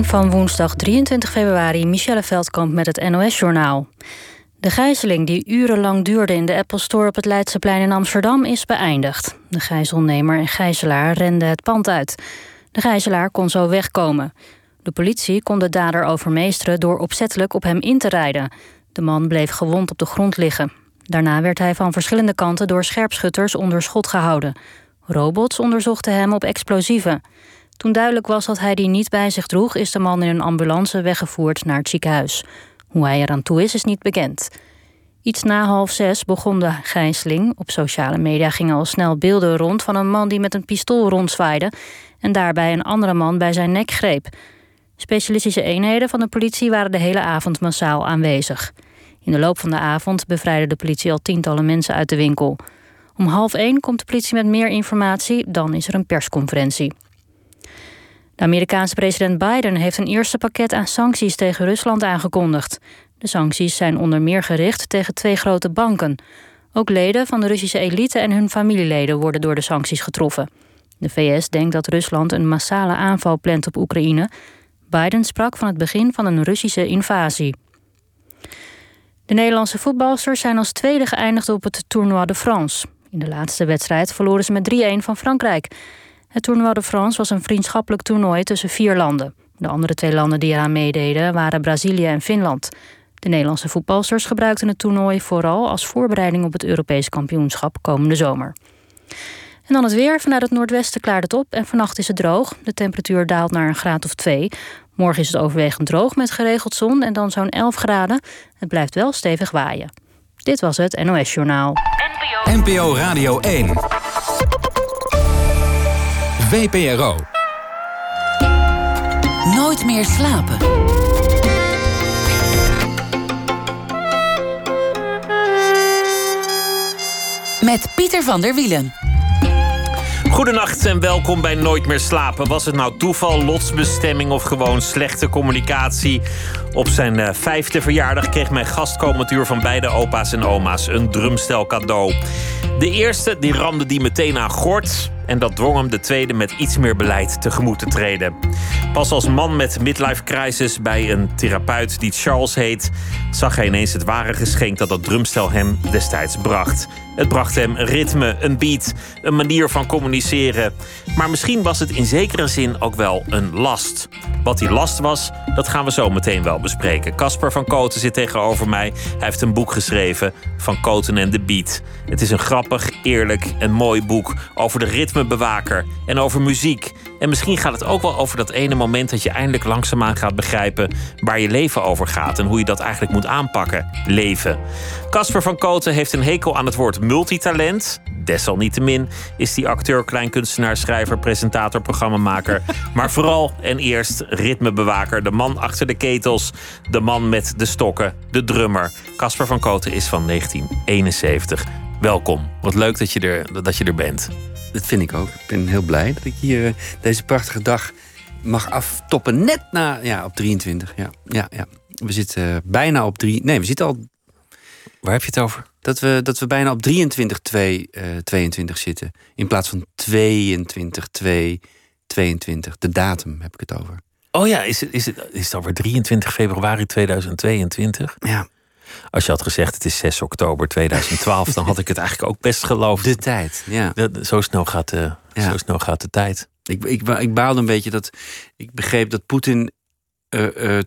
Van woensdag 23 februari, Michelle Veldkamp met het NOS-journaal. De gijzeling die urenlang duurde in de Apple Store op het Leidseplein in Amsterdam is beëindigd. De gijzelnemer en gijzelaar renden het pand uit. De gijzelaar kon zo wegkomen. De politie kon de dader overmeesteren door opzettelijk op hem in te rijden. De man bleef gewond op de grond liggen. Daarna werd hij van verschillende kanten door scherpschutters onder schot gehouden. Robots onderzochten hem op explosieven. Toen duidelijk was dat hij die niet bij zich droeg, is de man in een ambulance weggevoerd naar het ziekenhuis. Hoe hij eraan toe is, is niet bekend. Iets na half zes begon de gijzeling. Op sociale media gingen al snel beelden rond van een man die met een pistool rondzwaaide en daarbij een andere man bij zijn nek greep. Specialistische eenheden van de politie waren de hele avond massaal aanwezig. In de loop van de avond bevrijdde de politie al tientallen mensen uit de winkel. Om half één komt de politie met meer informatie, dan is er een persconferentie. Amerikaanse president Biden heeft een eerste pakket aan sancties tegen Rusland aangekondigd. De sancties zijn onder meer gericht tegen twee grote banken. Ook leden van de Russische elite en hun familieleden worden door de sancties getroffen. De VS denkt dat Rusland een massale aanval plant op Oekraïne. Biden sprak van het begin van een Russische invasie. De Nederlandse voetbalsters zijn als tweede geëindigd op het Tournoi de France. In de laatste wedstrijd verloren ze met 3-1 van Frankrijk. Het Tournoi de France was een vriendschappelijk toernooi tussen vier landen. De andere twee landen die eraan meededen waren Brazilië en Finland. De Nederlandse voetbalsters gebruikten het toernooi vooral als voorbereiding op het Europees kampioenschap komende zomer. En dan het weer. Vanuit het noordwesten klaart het op en vannacht is het droog. De temperatuur daalt naar een graad of 2. Morgen is het overwegend droog met geregeld zon en dan zo'n 11 graden. Het blijft wel stevig waaien. Dit was het NOS Journaal. NPO Radio 1. VPRO. Nooit meer slapen. Met Pieter van der Wielen. Goedenacht en welkom bij Nooit meer slapen. Was het nou toeval, lotsbestemming of gewoon slechte communicatie? Op zijn uh, vijfde verjaardag kreeg mijn gastkomentuur van beide opa's en oma's een drumstel cadeau. De eerste die ramde die meteen aan gort. En dat dwong hem de tweede met iets meer beleid tegemoet te treden. Pas als man met midlife crisis bij een therapeut die Charles heet, zag hij ineens het ware geschenk dat dat drumstel hem destijds bracht. Het bracht hem ritme, een beat, een manier van communiceren. Maar misschien was het in zekere zin ook wel een last. Wat die last was, dat gaan we zo meteen wel bespreken. Casper van Koten zit tegenover mij. Hij heeft een boek geschreven, Van Koten en de Beat. Het is een grappig, eerlijk en mooi boek over de ritmebewaker en over muziek. En misschien gaat het ook wel over dat ene moment dat je eindelijk langzaamaan gaat begrijpen waar je leven over gaat en hoe je dat eigenlijk moet aanpakken. Leven. Casper van Koten heeft een hekel aan het woord multitalent. Desalniettemin is die acteur, kleinkunstenaar, schrijver, presentator, programmamaker. Maar vooral en eerst ritmebewaker. De man achter de ketels. De man met de stokken. De drummer. Casper van Koten is van 1971. Welkom. Wat leuk dat je er, dat je er bent. Dat vind ik ook. Ik ben heel blij dat ik hier eh, deze prachtige dag mag aftoppen. Net na, ja, op 23. Ja, ja, ja. We zitten uh, bijna op drie. Nee, we zitten al. Waar heb je het over? Dat we, dat we bijna op 23, 2, uh, 22 zitten. In plaats van 22, 2, 22. De datum heb ik het over. Oh ja, is het, is het, is het over 23 februari 2022? Ja. Als je had gezegd het is 6 oktober 2012, dan had ik het eigenlijk ook best geloofd. De tijd, ja. Zo, snel gaat de, Ja. zo snel gaat de tijd. Ik, ik, ba- ik baalde een beetje dat. Ik begreep dat Poetin eh eh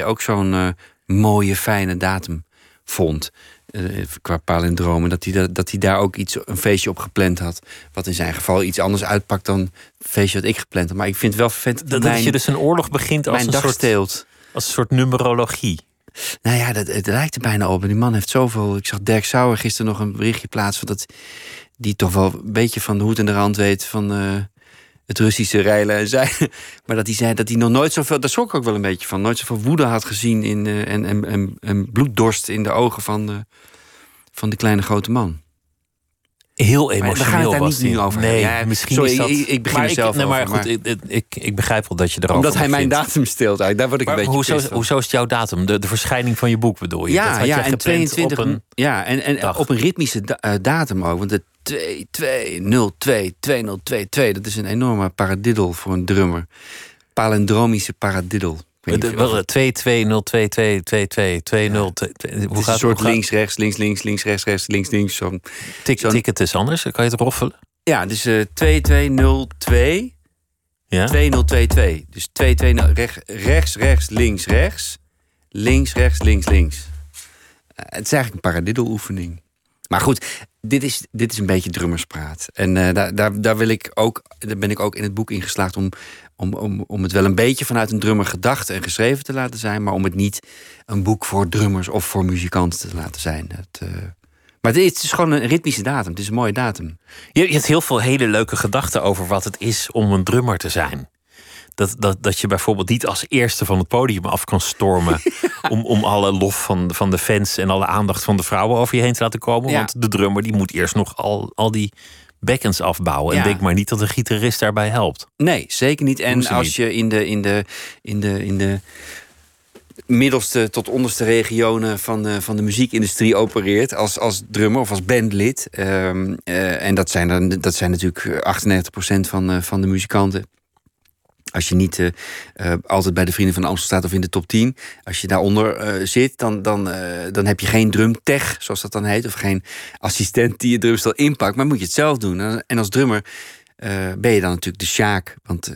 2202-2022 ook zo'n eh, mooie, fijne datum vond. Eh, qua palindromen. Dat hij, da- dat hij daar ook iets, een feestje op gepland had. Wat in zijn geval iets anders uitpakt dan het feestje dat ik gepland had. Maar ik vind het wel vervelend Dat, dat mijn, je dus een oorlog begint als een, dag soort, steelt. als een soort numerologie. Nou ja, dat, het lijkt er bijna op. En die man heeft zoveel. Ik zag Dirk Sauer gisteren nog een berichtje plaatsen. Dat die toch wel een beetje van de hoed en de rand weet van eh, het Russische rijlen en zeilen. Maar dat hij zei dat hij nog nooit zoveel. Daar schrok ik ook wel een beetje van. Nooit zoveel woede had gezien in, eh, en, en, en, bloeddorst in de ogen van de, van de kleine grote man. Heel we gaan het emotioneel daar was niet die. nu over Nee. Ja, misschien sorry, is dat... ik- ik begin maar er zelf nee, maar over, goed, ik, ik, ik begrijp wel dat je erover Omdat hij mijn datum steelt uit. Daar word ik Maar een beetje hoezo, hoezo is het jouw datum? De, de verschijning van je boek bedoel je? Ja, ja je en gepland 22. Op een, ja, en, en dag. op een ritmische da- eh, datum ook. Want de 2-2-0-2-2022, dat is een enorme paradiddel voor een drummer. palindromische paradiddle. Of- 2 2 0 2 2 2 2 2 0 2 2 Het Hoe is gaat een soort links, rechts, links, links, links, rechts, rechts, links, links. Zo'n- tik het eens anders. Kan je het roffelen? Ja, dus eh 2202 Ja? 2022. Dus 220 rechts, rechts, rechts, links, rechts. Links, rechts, links, links. Eh, het is eigenlijk een paradiddle oefening. Maar goed, dit is, dit is een beetje drummerspraat. En eh, daar, daar, daar, wil ik ook, daar ben ik ook in het boek in geslaagd om, om, om, om het wel een beetje vanuit een drummer gedacht en geschreven te laten zijn. Maar om het niet een boek voor drummers of voor muzikanten te laten zijn. Het, eh, maar het is gewoon een ritmische datum. Het is een mooie datum. Je, je hebt heel veel hele leuke gedachten over wat het is om een drummer te zijn. Dat, dat, dat je bijvoorbeeld niet als eerste van het podium af kan stormen. Om, om alle lof van, van de fans en alle aandacht van de vrouwen over je heen te laten komen. Ja. Want de drummer die moet eerst nog al, al die bekkens afbouwen. En denk maar niet dat een gitarist daarbij helpt. Nee, zeker niet. En als niet. je in de, in, de, in, de, in de middelste tot onderste regionen van de, van de muziekindustrie opereert als, als drummer of als bandlid. ehm, eh, en dat zijn, dan, dat zijn natuurlijk 98% van, eh, van de muzikanten. Als je niet eh, eh, altijd bij de Vrienden van Amstel staat of in de top 10. Als je daaronder eh, zit, dan, dan, dan heb je geen drumtech, zoals dat dan heet. Of geen assistent die je drumstel inpakt. Maar moet je het zelf doen. En als drummer ben je dan natuurlijk de Sjaak. Want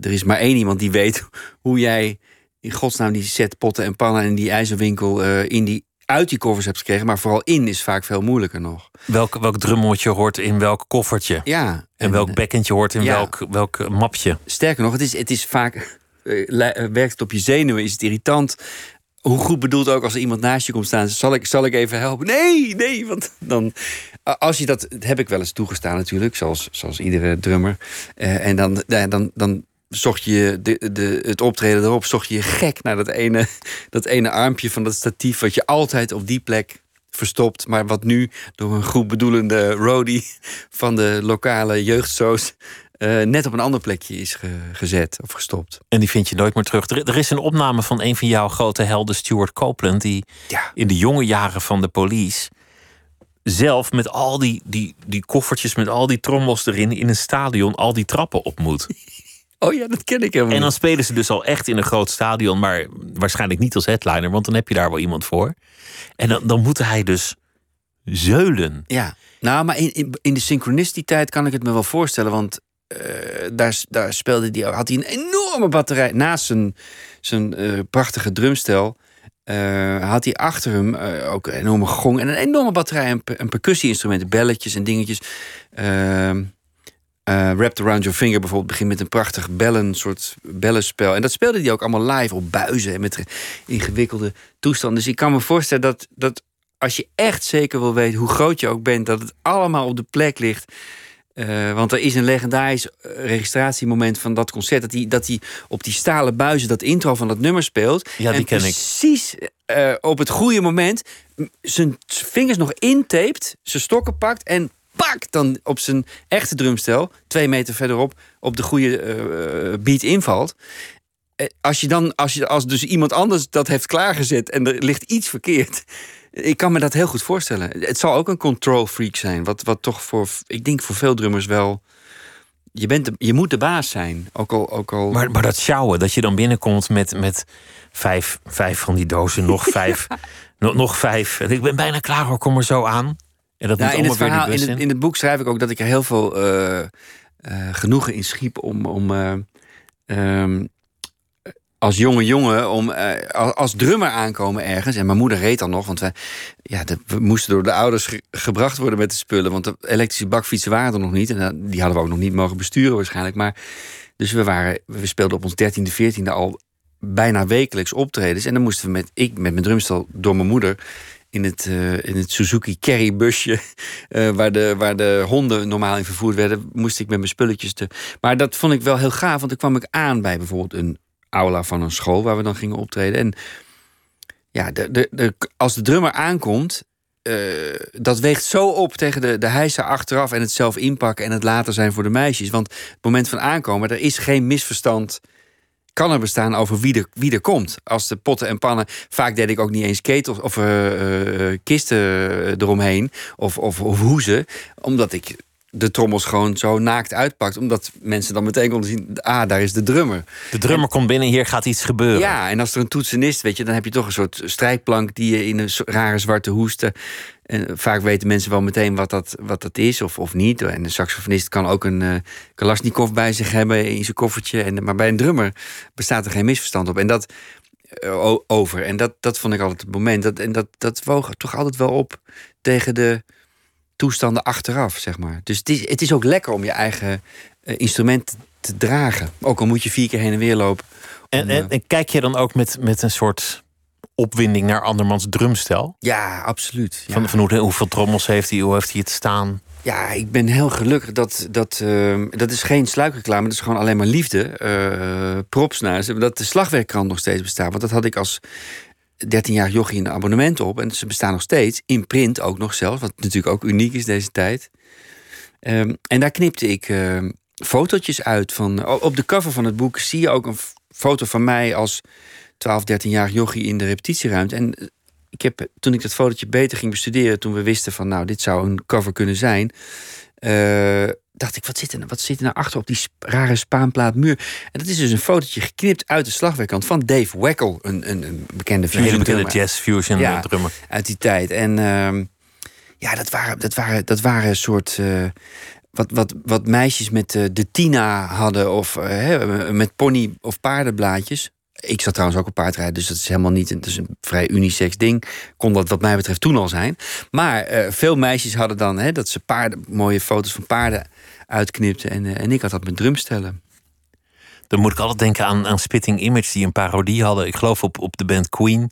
er is maar één iemand die weet hoe jij in godsnaam die set potten en pannen in die ijzerwinkel in die, uit die koffers hebt gekregen. Maar vooral in is vaak veel moeilijker nog. Welk, welk drummetje hoort in welk koffertje? Ja. En welk eh, bekkentje hoort in ja. welk, welk mapje? Sterker nog, het is, het is vaak. eh, eh, werkt het op je zenuwen, is het irritant. Hoe goed bedoeld ook als er iemand naast je komt staan. Zal ik, zal ik even helpen? Nee, nee. Want dan. Als je dat. dat heb ik wel eens toegestaan, natuurlijk. Zoals, zoals iedere drummer. Eh, en dan, dan, dan zocht je de, de, het optreden erop. Zocht je je gek naar dat ene, dat ene armpje van dat statief. Wat je altijd op die plek verstopt. Maar wat nu door een goed bedoelende roadie van de lokale jeugdsoos. eh, net op een ander plekje is ge- gezet of gestopt. En die vind je nooit meer terug. Er, er is een opname van een van jouw grote helden, Stuart Copeland, die Ja. in de jonge jaren van de police zelf met al die, die, die koffertjes, met al die trommels erin, in een stadion al die trappen op moet. Oh ja, dat ken ik helemaal En dan niet. spelen ze dus al echt in een groot stadion, maar waarschijnlijk niet als headliner, want dan heb je daar wel iemand voor. En dan, dan moet hij dus zeulen. Ja, nou, maar in, in, in de synchronicity-tijd kan ik het me wel voorstellen. Want eh, daar, daar speelde die, had hij een enorme batterij. Naast zijn, zijn eh, prachtige drumstel eh, had hij achter hem ook een enorme gong en een enorme batterij en, per- en percussie-instrumenten, belletjes en dingetjes. Ehm eh, Wrapped Around Your Finger bijvoorbeeld begint met een prachtig bellen, soort bellenspel. En dat speelde hij ook allemaal live op buizen en met ingewikkelde toestanden. Dus ik kan me voorstellen dat, dat als je echt zeker wil weten hoe groot je ook bent, dat het allemaal op de plek ligt. Eh, want er is een legendarisch eh, registratiemoment van dat concert. Dat hij, dat hij op die stalen buizen dat intro van dat nummer speelt. Ja, die en ken ik. precies op het goede moment zijn vingers nog intaped, zijn stokken pakt en pak dan op zijn echte drumstel, twee meter verderop, op de goede eh, beat invalt. Eh, Als je dan, als, je, als dus iemand anders dat heeft klaargezet en er ligt iets verkeerd. Ik kan me dat heel goed voorstellen. Het zal ook een control freak zijn. Wat, wat toch voor, ik denk voor veel drummers wel. Je, bent de, je moet de baas zijn. Ook al. Ook al Maar, maar dat sjouwen, dat je dan binnenkomt met, met vijf, vijf van die dozen, nog vijf, nog, nog vijf. Ik ben bijna klaar hoor, kom er zo aan. En dat Nou, moet in, het weer verhaal, in, het, in. het boek schrijf ik ook dat ik er heel veel eh, eh, genoegen in schiep om, om eh, ehm, als jonge jongen om als, drummer aankomen ergens. En mijn moeder reed dan nog, want wij, ja, de- we moesten door de ouders ge- gebracht worden met de spullen. Want de elektrische bakfietsen waren er nog niet. En die hadden we ook nog niet mogen besturen waarschijnlijk. Maar, dus we, waren, we speelden op ons 13e, 14e al bijna wekelijks optredens. En dan moesten we met, ik met mijn drumstel door mijn moeder in het, eh, in het Suzuki Carry busje, eh, waar, de, waar de honden normaal in vervoerd werden, moest ik met mijn spulletjes te. Maar dat vond ik wel heel gaaf, want dan kwam ik aan bij bijvoorbeeld een aula van een school waar we dan gingen optreden. En ja, de, de, de, als de drummer aankomt, eh, dat weegt zo op tegen de, de hijsen achteraf en het zelf inpakken en het later zijn voor de meisjes. Want het moment van aankomen, er is geen misverstand kan er bestaan over wie er, wie er komt. Als de potten en pannen. Vaak deed ik ook niet eens ketels of eh, eh, kisten eromheen. Of, of, of hoezen. Omdat ik de trommels gewoon zo naakt uitpakt. Omdat mensen dan meteen konden zien, ah, daar is de drummer. De drummer komt binnen, hier gaat iets gebeuren. Ja, en als er een toetsenist, weet je, dan heb je toch een soort strijkplank die je in een rare zwarte hoeste. En vaak weten mensen wel meteen wat dat, wat dat is of, of niet. En een saxofonist kan ook een uh, Kalashnikov bij zich hebben in zijn koffertje. En, maar bij een drummer bestaat er geen misverstand op. En dat uh, over. En dat, dat vond ik altijd het moment. Dat, en dat, dat woog toch altijd wel op tegen de toestanden achteraf, zeg maar. Dus het is, het is ook lekker om je eigen uh, instrument te dragen. Ook al moet je vier keer heen en weer lopen. En, en, en, kijk je dan ook met, met een soort opwinding naar andermans drumstel? Ja, absoluut. Ja. Van, van hoe, hoeveel trommels heeft hij, hoe heeft hij het staan? Ja, ik ben heel gelukkig dat. Dat, uh, dat is geen sluikreclame, dat is gewoon alleen maar liefde. Uh, props naar ze. Dat de slagwerkkrant nog steeds bestaat. Want dat had ik als 13 jaar jochie een abonnement op. En ze bestaan nog steeds. In print ook nog zelfs. Wat natuurlijk ook uniek is deze tijd. Um, en daar knipte ik uh, fotootjes uit. Van, op de cover van het boek zie je ook een foto van mij als 12, 13 jaar jochie in de repetitieruimte. En ik heb, toen ik dat fotootje beter ging bestuderen, toen we wisten van nou, dit zou een cover kunnen zijn. Uh, dacht ik, wat zit, er, wat zit er nou achter op die rare spaanplaatmuur? En dat is dus een fotootje geknipt uit de slagwerkkant van Dave Weckel, een, een, een bekende fusion een bekende jazz fusion ja, drummer. Uit die tijd. En uh, ja, dat waren, dat waren, dat waren een soort. Uh, wat, wat, wat meisjes met de Tina hadden, of met pony- of paardenblaadjes. Ik zat trouwens ook op paardrijden, dus dat is helemaal niet het is een vrij unisex ding. Kon dat wat mij betreft toen al zijn. Maar uh, veel meisjes hadden dan hè, dat ze paarden, mooie foto's van paarden uitknipten. En, uh, en ik had dat met drumstellen. Dan moet ik altijd denken aan, aan Spitting Image, die een parodie hadden. Ik geloof op, op de band Queen.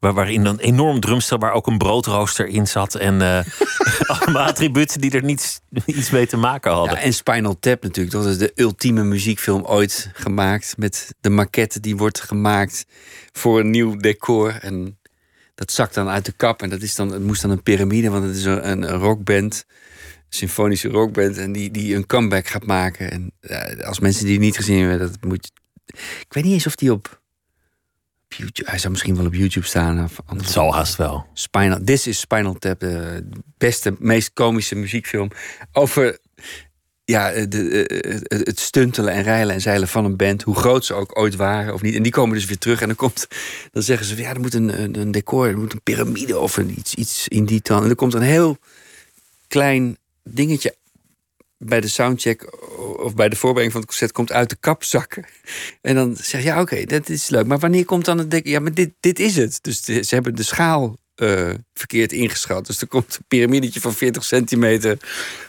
Waar, waarin een enorm drumstel waar ook een broodrooster in zat. En uh, allemaal attributen die er niets, niets mee te maken hadden. Ja, en Spinal Tap natuurlijk. Dat is de ultieme muziekfilm ooit gemaakt. Met de maquette die wordt gemaakt voor een nieuw decor. En dat zakt dan uit de kap. En dat is dan, het moest dan een piramide, want het is een, een rockband. Symfonische rockband. En die, die een comeback gaat maken. En ja, als mensen die niet gezien hebben, dat moet. Ik weet niet eens of die op YouTube, hij zou misschien wel op YouTube staan. Of anders. Zal haast wel. Spinal, This is Spinal Tap, de beste, meest komische muziekfilm over ja, de, het stuntelen en rijlen en zeilen van een band. Hoe groot ze ook ooit waren of niet. En die komen dus weer terug en dan, komt, dan zeggen ze... ja, er moet een, een decor, er moet een piramide of een, iets, iets in die trant. En er komt een heel klein dingetje bij de soundcheck of bij de voorbereiding van het concert komt uit de kap zakken. En dan zeg je, ja, oké, dat is leuk. Maar wanneer komt dan het denken? Ja, maar dit, dit is het. Dus ze hebben de schaal uh, verkeerd ingeschat. Dus er komt een piramidetje van 40 centimeter.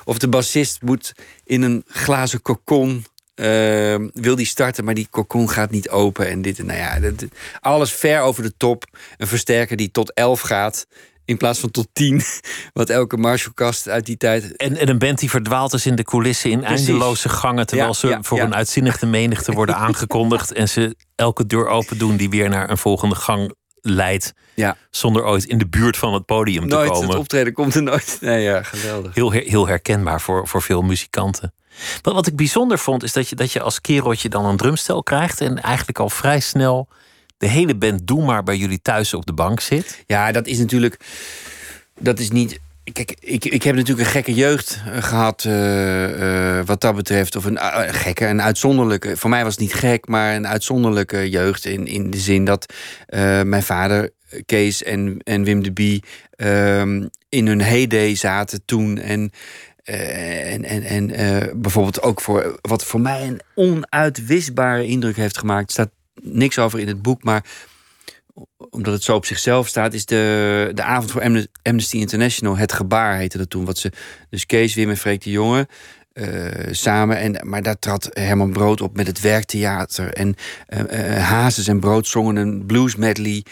Of de bassist moet in een glazen kokon. Uh, wil die starten, maar die kokon gaat niet open. En dit, nou ja, dat, alles ver over de top. Een versterker die tot 11 gaat. In plaats van tot tien, wat elke Marshallkast uit die tijd. En, en een band die verdwaalt is in de coulissen in eindeloze gangen. Terwijl ze voor een uitzinnige menigte worden aangekondigd. En ze elke deur open doen die weer naar een volgende gang leidt. Ja. Zonder ooit in de buurt van het podium nooit, te komen. Het optreden komt er nooit. Nee, ja, geweldig. Heel, heel herkenbaar voor, voor veel muzikanten. Wat, wat ik bijzonder vond, is dat je, dat je als kereltje dan een drumstel krijgt. En eigenlijk al vrij snel de hele band Doe maar bij jullie thuis op de bank zit. Ja, dat is natuurlijk. Dat is niet. Kijk, ik, ik heb natuurlijk een gekke jeugd eh, gehad uh, uh, wat dat betreft. Of een gekke, een uitzonderlijke. Voor mij was het niet gek, maar een uitzonderlijke jeugd. In, in de zin dat mijn vader, Kees en, en Wim de Bie... Ehm, in hun heyday zaten toen. En, en, en, en bijvoorbeeld ook voor wat voor mij een onuitwisbare indruk heeft gemaakt... staat niks over in het boek, maar omdat het zo op zichzelf staat, is de, de avond voor Amnesty International het gebaar heette dat toen. Wat ze, dus Kees, Wim en Freek de Jonge uh, samen. En, maar daar trad Herman Brood op met het werktheater. En uh, Hazes en Brood zongen een blues medley.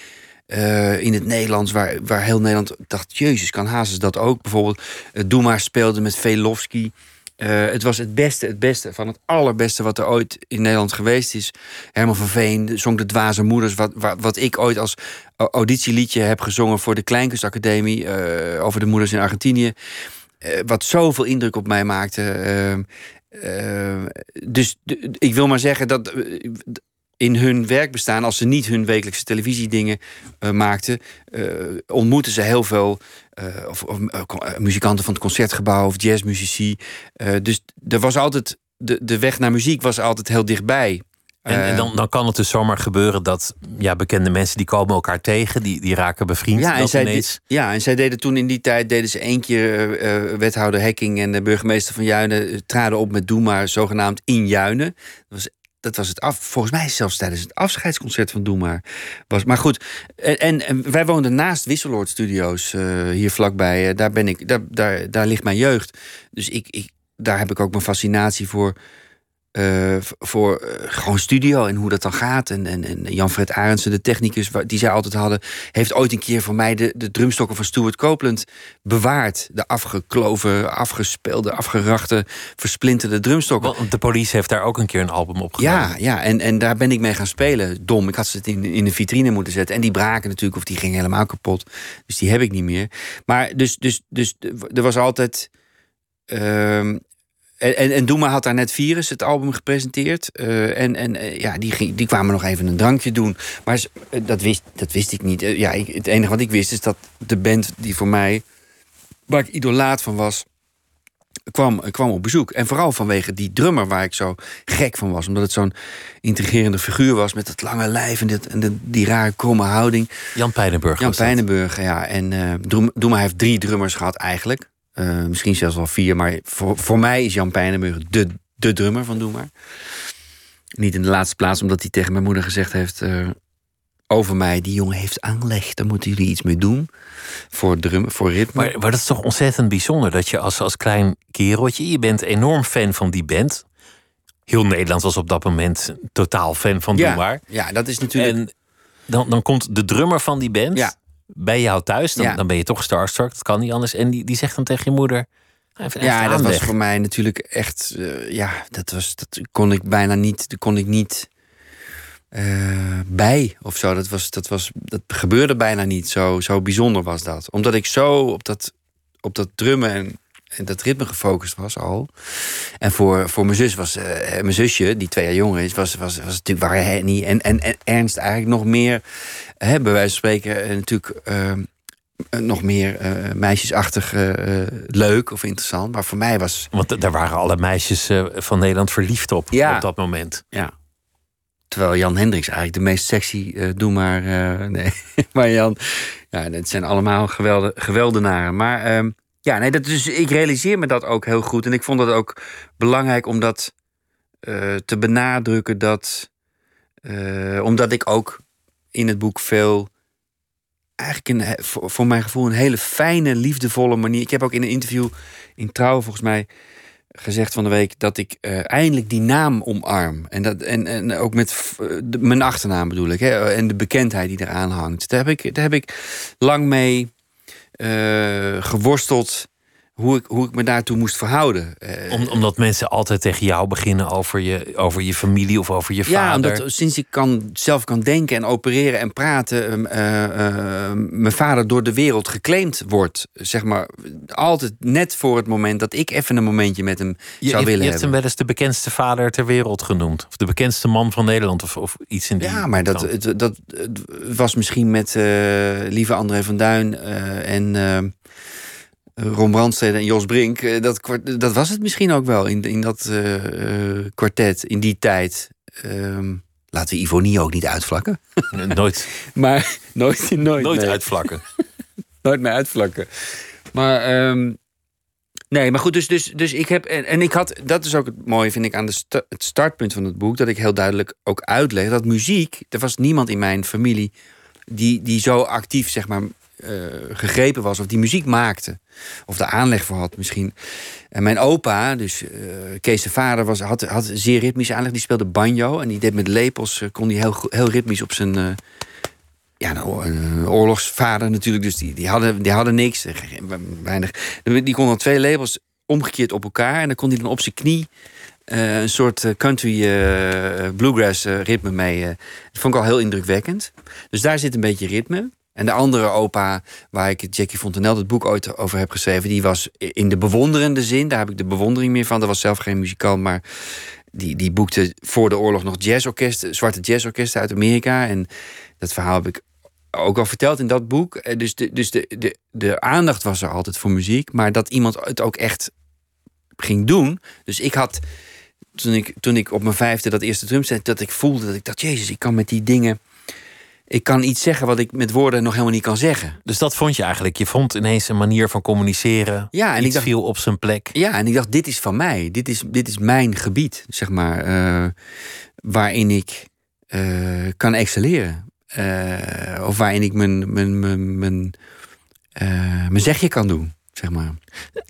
In het Nederlands, waar, waar heel Nederland dacht: Jezus, kan Hazes dat ook? Bijvoorbeeld, Doe maar speelde met Velofsky. Uh, het was het beste, het beste van het allerbeste wat er ooit in Nederland geweest is. Herman van Veen zong De Dwaze Moeders, wat, wat, wat ik ooit als auditieliedje heb gezongen voor de Kleinkunstacademie uh, over de moeders in Argentinië. Uh, wat zoveel indruk op mij maakte. dus ik wil maar zeggen dat in hun werkbestaan, als ze niet hun wekelijkse televisiedingen uh, maakten, uh, ontmoetten ze heel veel of, of muzikanten van het concertgebouw of jazzmuzici. dus er was altijd de, de weg naar muziek was altijd heel dichtbij. En, en, dan, dan kan het dus zomaar gebeuren dat ja, bekende mensen die komen elkaar tegen, die, die raken bevriend. Ja en, zij, ja, en zij deden toen in die tijd deden ze één keer uh, wethouder Hekking en de burgemeester van Juinen traden op met Doe maar zogenaamd in Juinen. Dat was dat was het af. Volgens mij zelfs tijdens het afscheidsconcert van Doe maar. Was, maar goed, en, en wij woonden naast Wisseloord Studios uh, hier vlakbij. daar ben ik, daar, daar, daar ligt mijn jeugd. Dus ik, ik, daar heb ik ook mijn fascinatie voor. Uh, voor uh, gewoon studio en hoe dat dan gaat. En, en, en Jan-Fred Arendsen, de technicus die zij altijd hadden... heeft ooit een keer voor mij de, de drumstokken van Stuart Copeland bewaard. De afgekloven, afgespeelde, afgerachte, versplinterde drumstokken. Want de police heeft daar ook een keer een album op gedaan. Ja, ja en, en daar ben ik mee gaan spelen. Dom, ik had ze in, in de vitrine moeten zetten. En die braken natuurlijk, of die gingen helemaal kapot. Dus die heb ik niet meer. Maar dus, dus, dus er was altijd... Uh, en, en, en Doema had daar net Virus, het album, gepresenteerd. Uh, en en uh, ja, die, ging, die kwamen nog even een drankje doen. Maar uh, dat, wist, dat wist ik niet. ja, ik, het enige wat ik wist is dat de band die voor mij... waar ik idolaat van was, kwam, kwam op bezoek. En vooral vanwege die drummer waar ik zo gek van was. Omdat het zo'n intrigerende figuur was... met dat lange lijf en, dit, en de, die rare kromme houding. Jan Pijnenburg Jan Pijnenburg, ja. En uh, Doema heeft drie drummers gehad eigenlijk. Uh, misschien zelfs wel vier, maar voor, voor mij is Jan Pijnenburg de, de drummer van Doe Maar. Niet in de laatste plaats, omdat hij tegen mijn moeder gezegd heeft uh, over mij: die jongen heeft aanleg, daar moeten jullie iets mee doen. Voor, drum, voor ritme. Maar, maar dat is toch ontzettend bijzonder dat je als, als klein kereltje, je bent enorm fan van die band. Heel Nederland was op dat moment totaal fan van ja, Doe Maar. Ja, dat is natuurlijk. En dan, dan komt de drummer van die band. Ja bij jou thuis, dan, dan ben je toch starstruck. Dat kan niet anders. En die, die zegt dan tegen je moeder. Ja, dat was voor mij natuurlijk echt. Uh, ja, dat was. Dat kon ik bijna niet. Dat kon ik niet. Uh, bij of zo. Dat, was, dat, was, dat gebeurde bijna niet. Zo, zo bijzonder was dat. Omdat ik zo op dat, op dat drummen en, en dat ritme gefocust was al. En voor, voor mijn zus was. Uh, mijn zusje, die twee jaar jonger is, was, was, was natuurlijk waar Henny en, en, en Ernst eigenlijk nog meer hè, bij wijze van spreken uh, natuurlijk uh, nog meer uh, meisjesachtig leuk of interessant. Maar voor mij was. Want daar waren alle meisjes van Nederland verliefd op ja. op dat moment. Ja. Terwijl Jan Hendricks eigenlijk de meest sexy, doe maar. nee, maar Jan, ja, het zijn allemaal gewelde, geweldenaren. Maar ehm, ja, nee, dat, dus ik realiseer me dat ook heel goed. En ik vond het ook belangrijk om dat te benadrukken. Dat, omdat ik ook in het boek veel. Eigenlijk een, voor, mijn gevoel een hele fijne, liefdevolle manier. Ik heb ook in een interview in Trouw volgens mij gezegd van de week dat ik uh, eindelijk die naam omarm. En, dat, en, en ook met mijn achternaam bedoel ik. Hè, en de bekendheid die eraan hangt. Daar heb ik, daar heb ik lang mee geworsteld hoe ik, hoe ik me daartoe moest verhouden. Eh, Om, omdat mensen altijd tegen jou beginnen over je, over je familie of over je vader. Ja, omdat sinds ik kan, zelf kan denken en opereren en praten... Uh, uh, mijn vader door de wereld geclaimd wordt. Zeg maar, altijd net voor het moment dat ik even een momentje met hem je, zou je, willen je hebt hem wel eens de bekendste vader ter wereld genoemd. Of de bekendste man van Nederland of, of iets in die Ja, maar dat, het, dat was misschien met lieve André van Duin en... Ron Brandstede en Jos Brink. eh, Dat, dat was het misschien ook wel in, in dat eh, eh, kwartet, in die tijd. Ehm, laten we Ivonie ook niet uitvlakken. Nooit, Maar nooit, nooit, nooit uitvlakken. nooit meer uitvlakken. Maar ehm, nee, maar goed, dus, dus, dus ik heb. En, en ik had, dat is ook het mooie, vind ik, aan de sta- het startpunt van het boek. Dat ik heel duidelijk ook uitleg dat muziek. Er was niemand in mijn familie die, die zo actief, zeg maar. Eh, gegrepen was of die muziek maakte. Of de aanleg voor had misschien. En mijn opa, dus eh, Kees de vader, was, had, had zeer ritmische aanleg. Die speelde banjo en die deed met lepels, eh, kon die heel, heel ritmisch op zijn... ja, oor- een oorlogsvader natuurlijk, dus die, die, hadden, die hadden niks. Weinig. Die kon dan twee labels omgekeerd op elkaar. En dan kon hij dan op zijn knie een soort country bluegrass ritme mee. dat vond ik al heel indrukwekkend. Dus daar zit een beetje ritme. En de andere opa, waar ik Jackie Fontenelle het boek ooit over heb geschreven, die was in de bewonderende zin. Daar heb ik de bewondering meer van. Dat was zelf geen muzikant, maar die, die boekte voor de oorlog nog jazzorkesten, zwarte jazzorkesten uit Amerika. En dat verhaal heb ik ook al verteld in dat boek. Eh, dus de, dus de, de, de aandacht was er altijd voor muziek. Maar dat iemand het ook echt ging doen. Dus ik had, toen ik, toen ik op mijn vijfde dat eerste drumset... dat ik voelde dat ik dacht, jezus, ik kan met die dingen... Ik kan iets zeggen wat ik met woorden nog helemaal niet kan zeggen. Dus dat vond je eigenlijk. Je vond ineens een manier van communiceren. Ja, en Iets ik dacht, viel op zijn plek. Ja, en ik dacht, dit is van mij. Dit is, dit is mijn gebied, zeg maar. eh, waarin ik eh, kan excelleren. Eh, of waarin ik mijn, mijn, mijn, mijn, mijn zegje kan doen, zeg maar.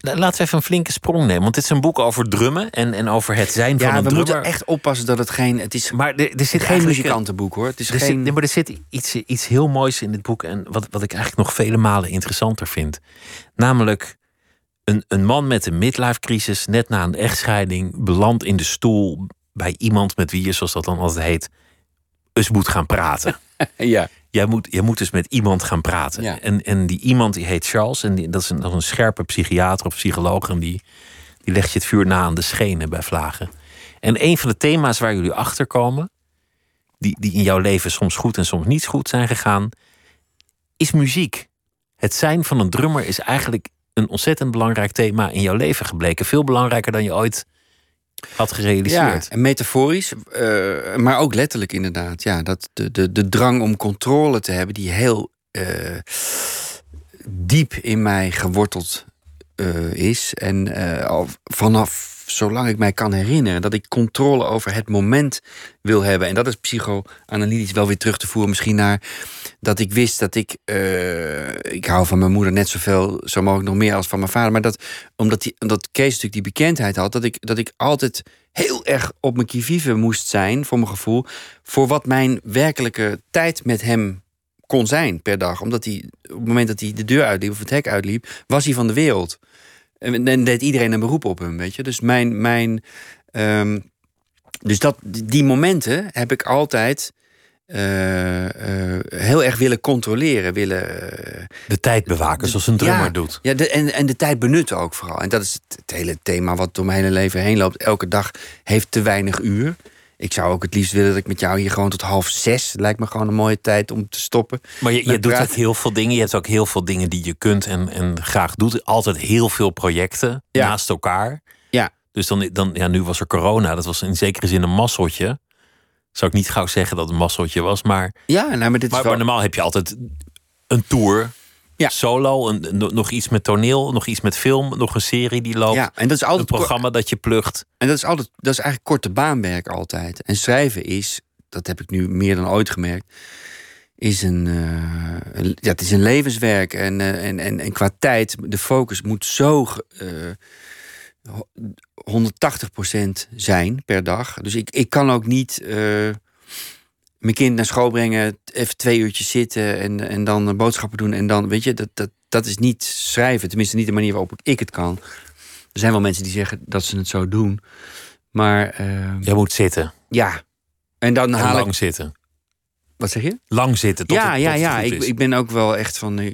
Laten we even een flinke sprong nemen. Want dit is een boek over drummen en, en over het zijn van Ja, een we drummer. moeten echt oppassen dat het geen... Het is Maar er, er zit geen muzikantenboek, hoor. Het is Er zit, geen... nee, maar er zit iets, iets heel moois in dit boek. En wat, wat ik eigenlijk nog vele malen interessanter vind. Namelijk een, een man met een midlife crisis, net na een echtscheiding, belandt in de stoel bij iemand met wie je, zoals dat dan altijd heet, eens moet gaan praten. Ja. Jij moet, jij moet dus met iemand gaan praten. Ja. En, en die iemand die heet Charles. En die, dat, is een, dat is een scherpe psychiater of psycholoog. En die, die legt je het vuur na aan de schenen bij vlagen. En een van de thema's waar jullie achter komen. Die, die in jouw leven soms goed en soms niet goed zijn gegaan. Is muziek. Het zijn van een drummer is eigenlijk een ontzettend belangrijk thema in jouw leven gebleken. Veel belangrijker dan je ooit had Ja, gerealiseerd. en metaforisch, eh, maar ook letterlijk inderdaad. Ja, dat de, de, de drang om controle te hebben, die heel eh, diep in mij geworteld eh, is. En al vanaf zolang ik mij kan herinneren, dat ik controle over het moment wil hebben. En dat is psychoanalytisch wel weer terug te voeren, misschien naar dat ik wist dat ik. eh, ik hou van mijn moeder net zoveel, zo mogelijk nog meer als van mijn vader. Maar dat omdat, die, omdat Kees natuurlijk die bekendheid had, dat ik, dat ik altijd heel erg op mijn kivive moest zijn, voor mijn gevoel, voor wat mijn werkelijke tijd met hem kon zijn per dag. Omdat hij, op het moment dat hij de deur uitliep of het hek uitliep, was hij van de wereld. En dan deed iedereen een beroep op hem, weet je. Dus mijn. mijn ehm, dus dat, die momenten heb ik altijd eh, eh, heel erg willen controleren. Willen, eh, De tijd bewaken, zoals een drummer ja, doet. Ja, de, en, en de tijd benutten ook vooral. En dat is het, het hele thema wat door mijn hele leven heen loopt. Elke dag heeft te weinig uur. Ik zou ook het liefst willen dat ik met jou hier gewoon tot half zes. Lijkt me gewoon een mooie tijd om te stoppen. Maar je, je doet ook heel veel dingen. Je hebt ook heel veel dingen die je kunt en, en graag doet. Altijd heel veel projecten Ja. naast elkaar. Ja. Dus dan, dan, ja, nu was er corona. Dat was in zekere zin een masseltje. Zou ik niet gauw zeggen dat het een masseltje was. Maar, Ja, nou, maar dit maar, is wel... maar normaal heb je altijd een tour. Ja. Solo, een, no- nog iets met toneel, nog iets met film, nog een serie die loopt. ja, en dat is een altijd kort- programma dat je plucht. En dat is altijd, dat is eigenlijk korte baanwerk altijd. En schrijven is, dat heb ik nu meer dan ooit gemerkt, is een, eh, een- ja, het is een levenswerk. En, eh, en, en, en qua tijd, de focus moet zo ge- eh, ho- 180% zijn per dag. Dus ik, ik kan ook niet mijn kind naar school brengen, even twee uurtjes zitten en, en dan boodschappen doen. En dan, weet je, dat, dat, dat is niet schrijven. Tenminste, niet de manier waarop ik het kan. Er zijn wel mensen die zeggen dat ze het zo doen. Maar eh, Jij moet zitten. ja. En dan En haal lang ik. zitten. Wat zeg je? Lang zitten. Tot ja, het, ja, ja. Ik, ik ben ook wel echt van eh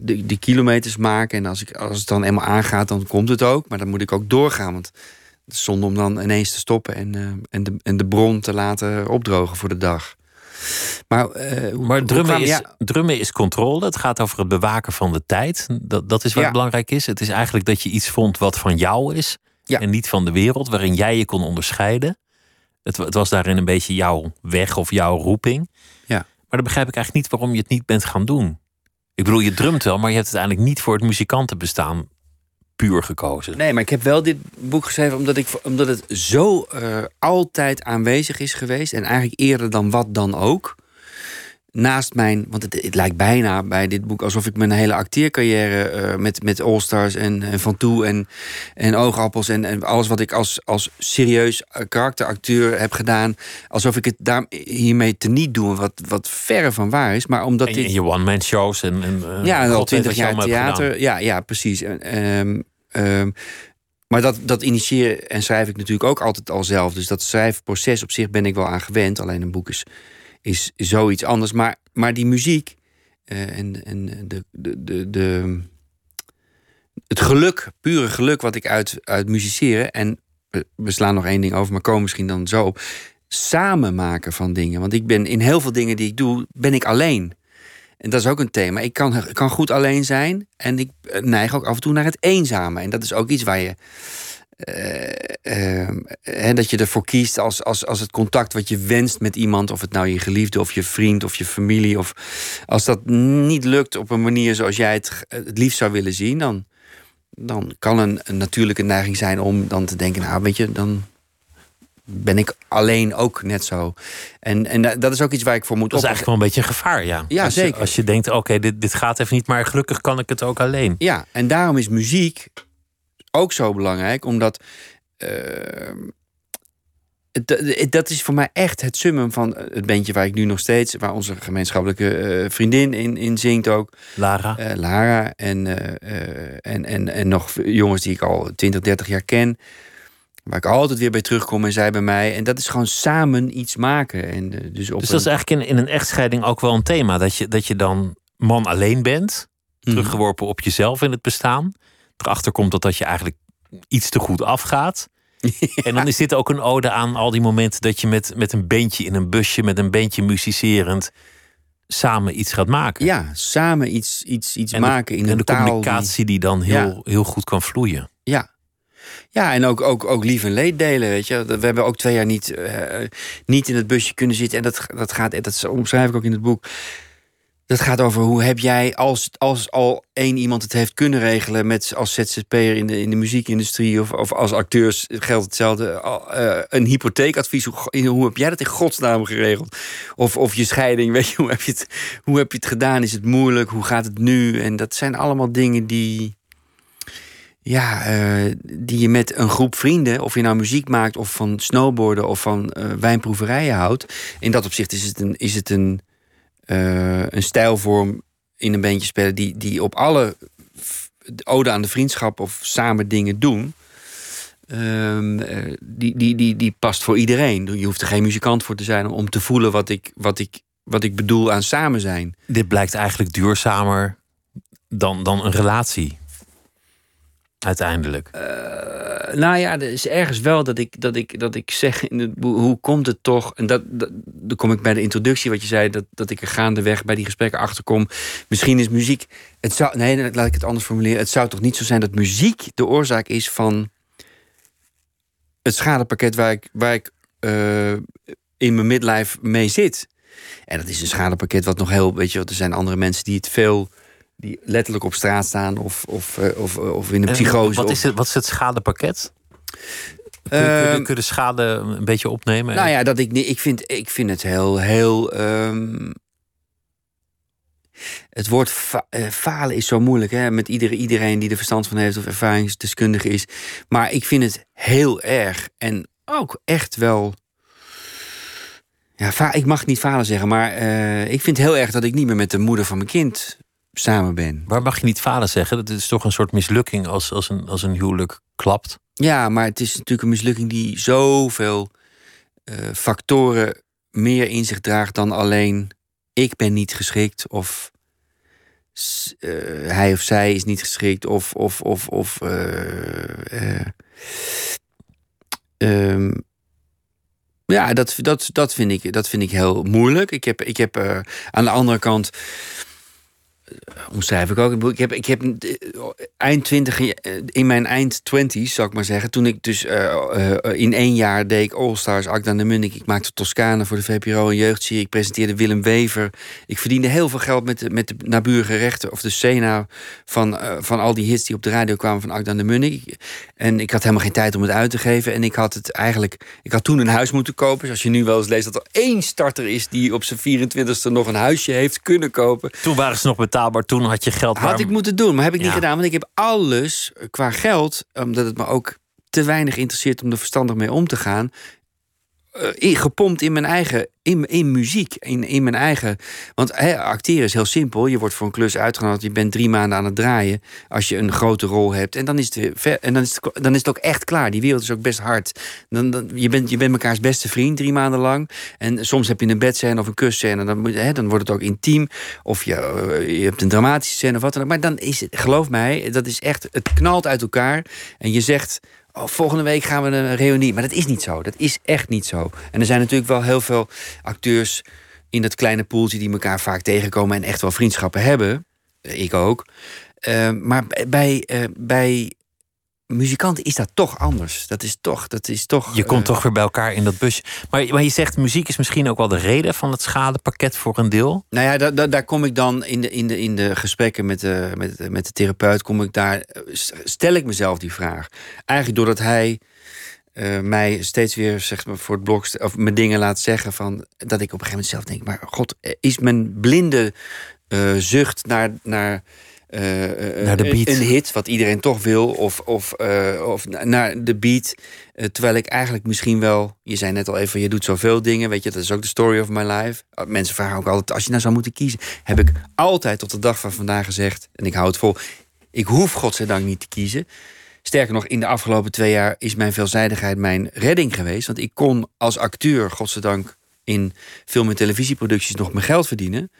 de, die kilometers maken. En als, ik, als het dan eenmaal aangaat, dan komt het ook. Maar dan moet ik ook doorgaan. Want het is zonde om dan ineens te stoppen en, eh, en, de, en de bron te laten opdrogen voor de dag. Maar, eh, Maar drummen is, ja, drummen is controle. Het gaat over het bewaken van de tijd. Dat, dat is wat Ja. belangrijk is. Het is eigenlijk dat je iets vond wat van jou is. Ja. En niet van de wereld, waarin jij je kon onderscheiden. Het, het was daarin een beetje jouw weg of jouw roeping. Ja. Maar dan begrijp ik eigenlijk niet waarom je het niet bent gaan doen. Ik bedoel, je drumt wel, maar je hebt het eigenlijk niet voor het muzikantenbestaan puur gekozen. Nee, maar ik heb wel dit boek geschreven omdat, ik, omdat het zo eh, altijd aanwezig is geweest. En eigenlijk eerder dan wat dan ook. Naast mijn, want het, het lijkt bijna bij dit boek alsof ik mijn hele acteercarrière eh, met, met All-Stars en, en Van Toe en, en Oogappels en, en alles wat ik als, als serieus eh, karakteracteur heb gedaan, alsof ik het daar hiermee teniet doe, wat, wat verre van waar is. Maar omdat En, dit. je- en je one-man shows en, en eh, Ja, en al twintig jaar theater. Ja, ja, precies. Ehm, ehm, maar dat, dat initiëren en schrijf ik natuurlijk ook altijd al zelf. Dus dat schrijfproces op zich ben ik wel aan gewend. Alleen een boek is, is zoiets anders. Maar, maar die muziek eh, en, en de, de, de, de, het geluk, pure geluk wat ik uit, uit musiceren... en we, we slaan nog één ding over, maar komen misschien dan zo op. Samen maken van dingen. Want ik ben in heel veel dingen die ik doe, ben ik alleen. En dat is ook een thema. Ik kan, kan goed alleen zijn. En ik neig ook af en toe naar het eenzame. En dat is ook iets waar je. Eh, eh, dat je ervoor kiest als, als, als het contact wat je wenst met iemand, of het nou je geliefde of je vriend of je familie, of als dat niet lukt op een manier zoals jij het het liefst zou willen zien, dan, dan kan een, een natuurlijke neiging zijn om dan te denken, nou weet je, dan ben ik alleen ook net zo. En, en da- dat is ook iets waar ik voor moet Dat is eigenlijk wel een beetje een gevaar, ja. Ja, als je, zeker. Als je denkt, oké, dit, dit gaat even niet, maar gelukkig kan ik het ook alleen. Ja, en daarom is muziek ook zo belangrijk, omdat eh, het- het- dat is voor mij echt het summum van het bandje waar ik nu nog steeds, waar onze gemeenschappelijke eh, vriendin in, in zingt ook, Lara. eh, Lara, en, eh, eh, en, en, en nog jongens die ik al 20, 30 jaar ken. Waar ik altijd weer bij terugkom en zij bij mij. En dat is gewoon samen iets maken. En, eh, dus op Dus dat is eigenlijk in, in een echtscheiding ook wel een thema. Dat je, dat je dan man alleen bent, Mhm. teruggeworpen op jezelf in het bestaan. Erachter komt dat dat je eigenlijk iets te goed afgaat. En dan is dit ook een ode aan al die momenten dat je met, met een bandje in een busje, met een bandje muzicerend, samen iets gaat maken. Ja, samen iets, iets, iets En de- maken in en de taal die- communicatie die, dan heel, Ja. heel goed kan vloeien. Ja. Ja, en ook, ook, ook lief en leed delen, weet je. We hebben ook twee jaar niet, eh, niet in het busje kunnen zitten. En dat, dat gaat, dat omschrijf ik ook in het boek. Dat gaat over hoe heb jij, als, als al één iemand het heeft kunnen regelen... Met, als ZZP'er in de, in de muziekindustrie of, of als acteurs geldt hetzelfde... eh, een hypotheekadvies, hoe, hoe heb jij dat in godsnaam geregeld? Of, of je scheiding, weet je, hoe heb je, het, hoe heb je het gedaan? Is het moeilijk? Hoe gaat het nu? En dat zijn allemaal dingen die ja, eh, die je met een groep vrienden, of je nou muziek maakt of van snowboarden of van eh, wijnproeverijen houdt. In dat opzicht is het een, is het een, eh, een stijlvorm in een bandje spelen die, die op alle ode aan de vriendschap of samen dingen doen. Ehm, eh, die, die, die, die past voor iedereen. Je hoeft er geen muzikant voor te zijn om te voelen wat ik, wat, ik, wat ik bedoel aan samen zijn. Dit blijkt eigenlijk duurzamer dan, dan een relatie. Uiteindelijk. Eh, nou ja, er is ergens wel dat ik, dat ik, dat ik zeg hoe komt het toch? En dat, dat, dan kom ik bij de introductie, wat je zei, dat, dat ik er gaandeweg bij die gesprekken achterkom. Misschien is muziek. Het zou, nee, laat ik het anders formuleren. Het zou toch niet zo zijn dat muziek de oorzaak is van het schadepakket waar ik, waar ik eh, in mijn midlife mee zit. En dat is een schadepakket wat nog heel, weet je, er zijn andere mensen die het veel. Die letterlijk op straat staan of, of, eh, of, of in een En psychose. Wat is het, wat is het schadepakket? Kun je, kun je- Ehm, kun je de schade een beetje opnemen? Nou ja, dat ik, ik, vind, ik vind het heel, heel. ehm, het woord fa- eh, falen is zo moeilijk, hè? Met iedere, iedereen die er verstand van heeft of ervaringsdeskundige is. Maar ik vind het heel erg en ook echt wel. Ja, ik mag niet falen zeggen, maar eh, ik vind het heel erg dat ik niet meer met de moeder van mijn kind samen ben. Waar mag je niet falen zeggen? Dat is toch een soort mislukking als, als, een, als een huwelijk klapt. Ja, maar het is natuurlijk een mislukking die zoveel eh, factoren meer in zich draagt dan alleen ik ben niet geschikt of eh, hij of zij is niet geschikt of of of of eh, eh, ehm, ja, dat, dat, dat, vind ik, dat vind ik heel moeilijk. Ik heb, ik heb aan de andere kant omschrijf ik ook. Ik heb, ik heb eh, eind twintig, in mijn eind twenties, zal ik maar zeggen. Toen ik dus eh, eh, in één jaar deed ik All Stars, Akda en de Munnik. Ik maakte Toscane voor de VPRO en jeugdserie. Ik presenteerde Willem Wever. Ik verdiende heel veel geld met de, met de naburige rechten. Of de Sena van, eh, van al die hits die op de radio kwamen van Akda en de Munnik. En ik had helemaal geen tijd om het uit te geven. En ik had het eigenlijk... Ik had toen een huis moeten kopen. Zoals je nu wel eens leest dat er één starter is... die op zijn 24e nog een huisje heeft kunnen kopen. Toen waren ze nog betaalbaar, toen had je geld. Had waar- ik moeten doen, maar heb ik niet gedaan. Want ik heb alles qua geld, omdat het me ook te weinig interesseert om er verstandig mee om te gaan. Eh, gepompt in mijn eigen, in, in muziek, in, in mijn eigen. Want acteren is heel simpel. Je wordt voor een klus uitgenodigd, je bent drie maanden aan het draaien. Als je een grote rol hebt. En dan is het, en dan is dan is het ook echt klaar. Die wereld is ook best hard. Dan, dan, je, bent, je bent mekaars beste vriend drie maanden lang. En soms heb je een bedscène of een kusscène. Dan, dan wordt het ook intiem. Of je, eh, je hebt een dramatische scène of wat dan ook. Maar dan is het, geloof mij, dat is echt, het knalt uit elkaar. En je zegt oh, volgende week gaan we een reunie. Maar dat is niet zo. Dat is echt niet zo. En er zijn natuurlijk wel heel veel acteurs in dat kleine poeltje die elkaar vaak tegenkomen en echt wel vriendschappen hebben. Ik ook. Uh, maar bij, bij muzikanten is dat toch anders. Dat is toch. Dat is toch je komt uh, toch weer bij elkaar in dat busje. Maar, maar je zegt, muziek is misschien ook wel de reden van het schadepakket voor een deel. Nou ja, da, da, daar kom ik dan in de, in de, in de gesprekken met de, met, met de therapeut. Kom ik daar, stel ik mezelf die vraag. Eigenlijk doordat hij. Uh, mij steeds weer zeg maar, voor het blok of me dingen laat zeggen van dat ik op een gegeven moment zelf denk, maar god, is mijn blinde uh, zucht naar, naar naar de beat. Een, hit, wat iedereen toch wil, of, of, uh, of naar de beat. Terwijl ik eigenlijk misschien wel, je zei net al even, je doet zoveel dingen, weet je, dat is ook de story of my life. Mensen vragen ook altijd, als je nou zou moeten kiezen, heb ik altijd tot de dag van vandaag gezegd, en ik hou het vol, ik hoef godzijdank niet te kiezen. Sterker nog, in de afgelopen twee jaar is mijn veelzijdigheid mijn redding geweest. Want ik kon als acteur, godzijdank, in film- en televisieproducties nog mijn geld verdienen.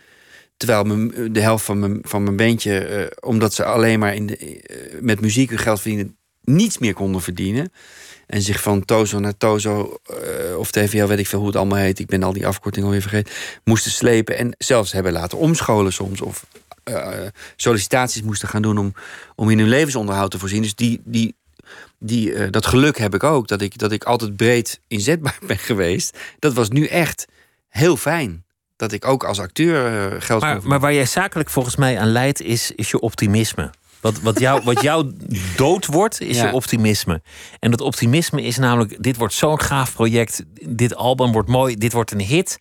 Terwijl de helft van mijn, van mijn bandje, uh, omdat ze alleen maar in de, uh, met muziek hun geld verdienen, niets meer konden verdienen. En zich van Tozo naar Tozo, uh, of TVL, weet ik veel hoe het allemaal heet. Ik ben al die afkortingen alweer vergeten. Moesten slepen en zelfs hebben laten omscholen soms. Of sollicitaties moesten gaan doen om, om in hun levensonderhoud te voorzien. Dus die, die, die, dat geluk heb ik ook. Dat ik, dat ik altijd breed inzetbaar ben geweest. Dat was nu echt heel fijn dat ik ook als acteur uh, geld maar, maar waar jij zakelijk volgens mij aan leidt, is, is je optimisme. Wat, wat, jou, wat jou dood wordt, is ja. je optimisme. En dat optimisme is namelijk: dit wordt zo'n gaaf project. Dit album wordt mooi. Dit wordt een hit.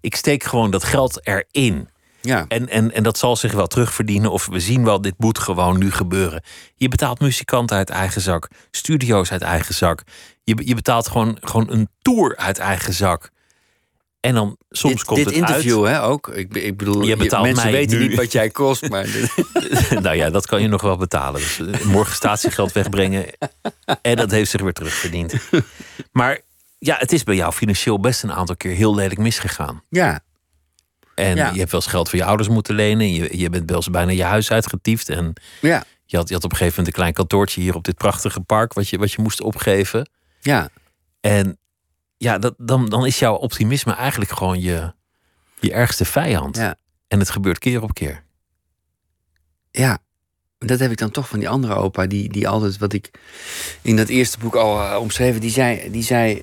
Ik steek gewoon dat geld erin. Ja. En, en, en dat zal zich wel terugverdienen. Of we zien wel, dit moet gewoon nu gebeuren. Je betaalt muzikanten uit eigen zak. Studio's uit eigen zak. Je, je betaalt gewoon, gewoon een tour uit eigen zak. En dan soms dit, komt dit het interview, uit. hè, ook. Ik, ik bedoel, Je betaalt mensen mij weten nu. niet wat jij kost, maar... nou ja, dat kan je nog wel betalen. Dus eh, morgen statiegeld wegbrengen. En dat heeft zich weer terugverdiend. Maar ja, het is bij jou financieel best een aantal keer heel lelijk misgegaan. ja, En Ja. je hebt wel eens geld voor je ouders moeten lenen. Je, je bent wel eens bijna je huis uitgetiefd. En ja, je had, je had op een gegeven moment een klein kantoortje hier op dit prachtige park. Wat je, wat je moest opgeven. ja. En ja, dat, dan, dan is jouw optimisme eigenlijk gewoon je, je ergste vijand. Ja. En het gebeurt keer op keer. Ja, dat heb ik dan toch van die andere opa, die, die altijd wat ik in dat eerste boek al uh, omschreven, die zei, die zei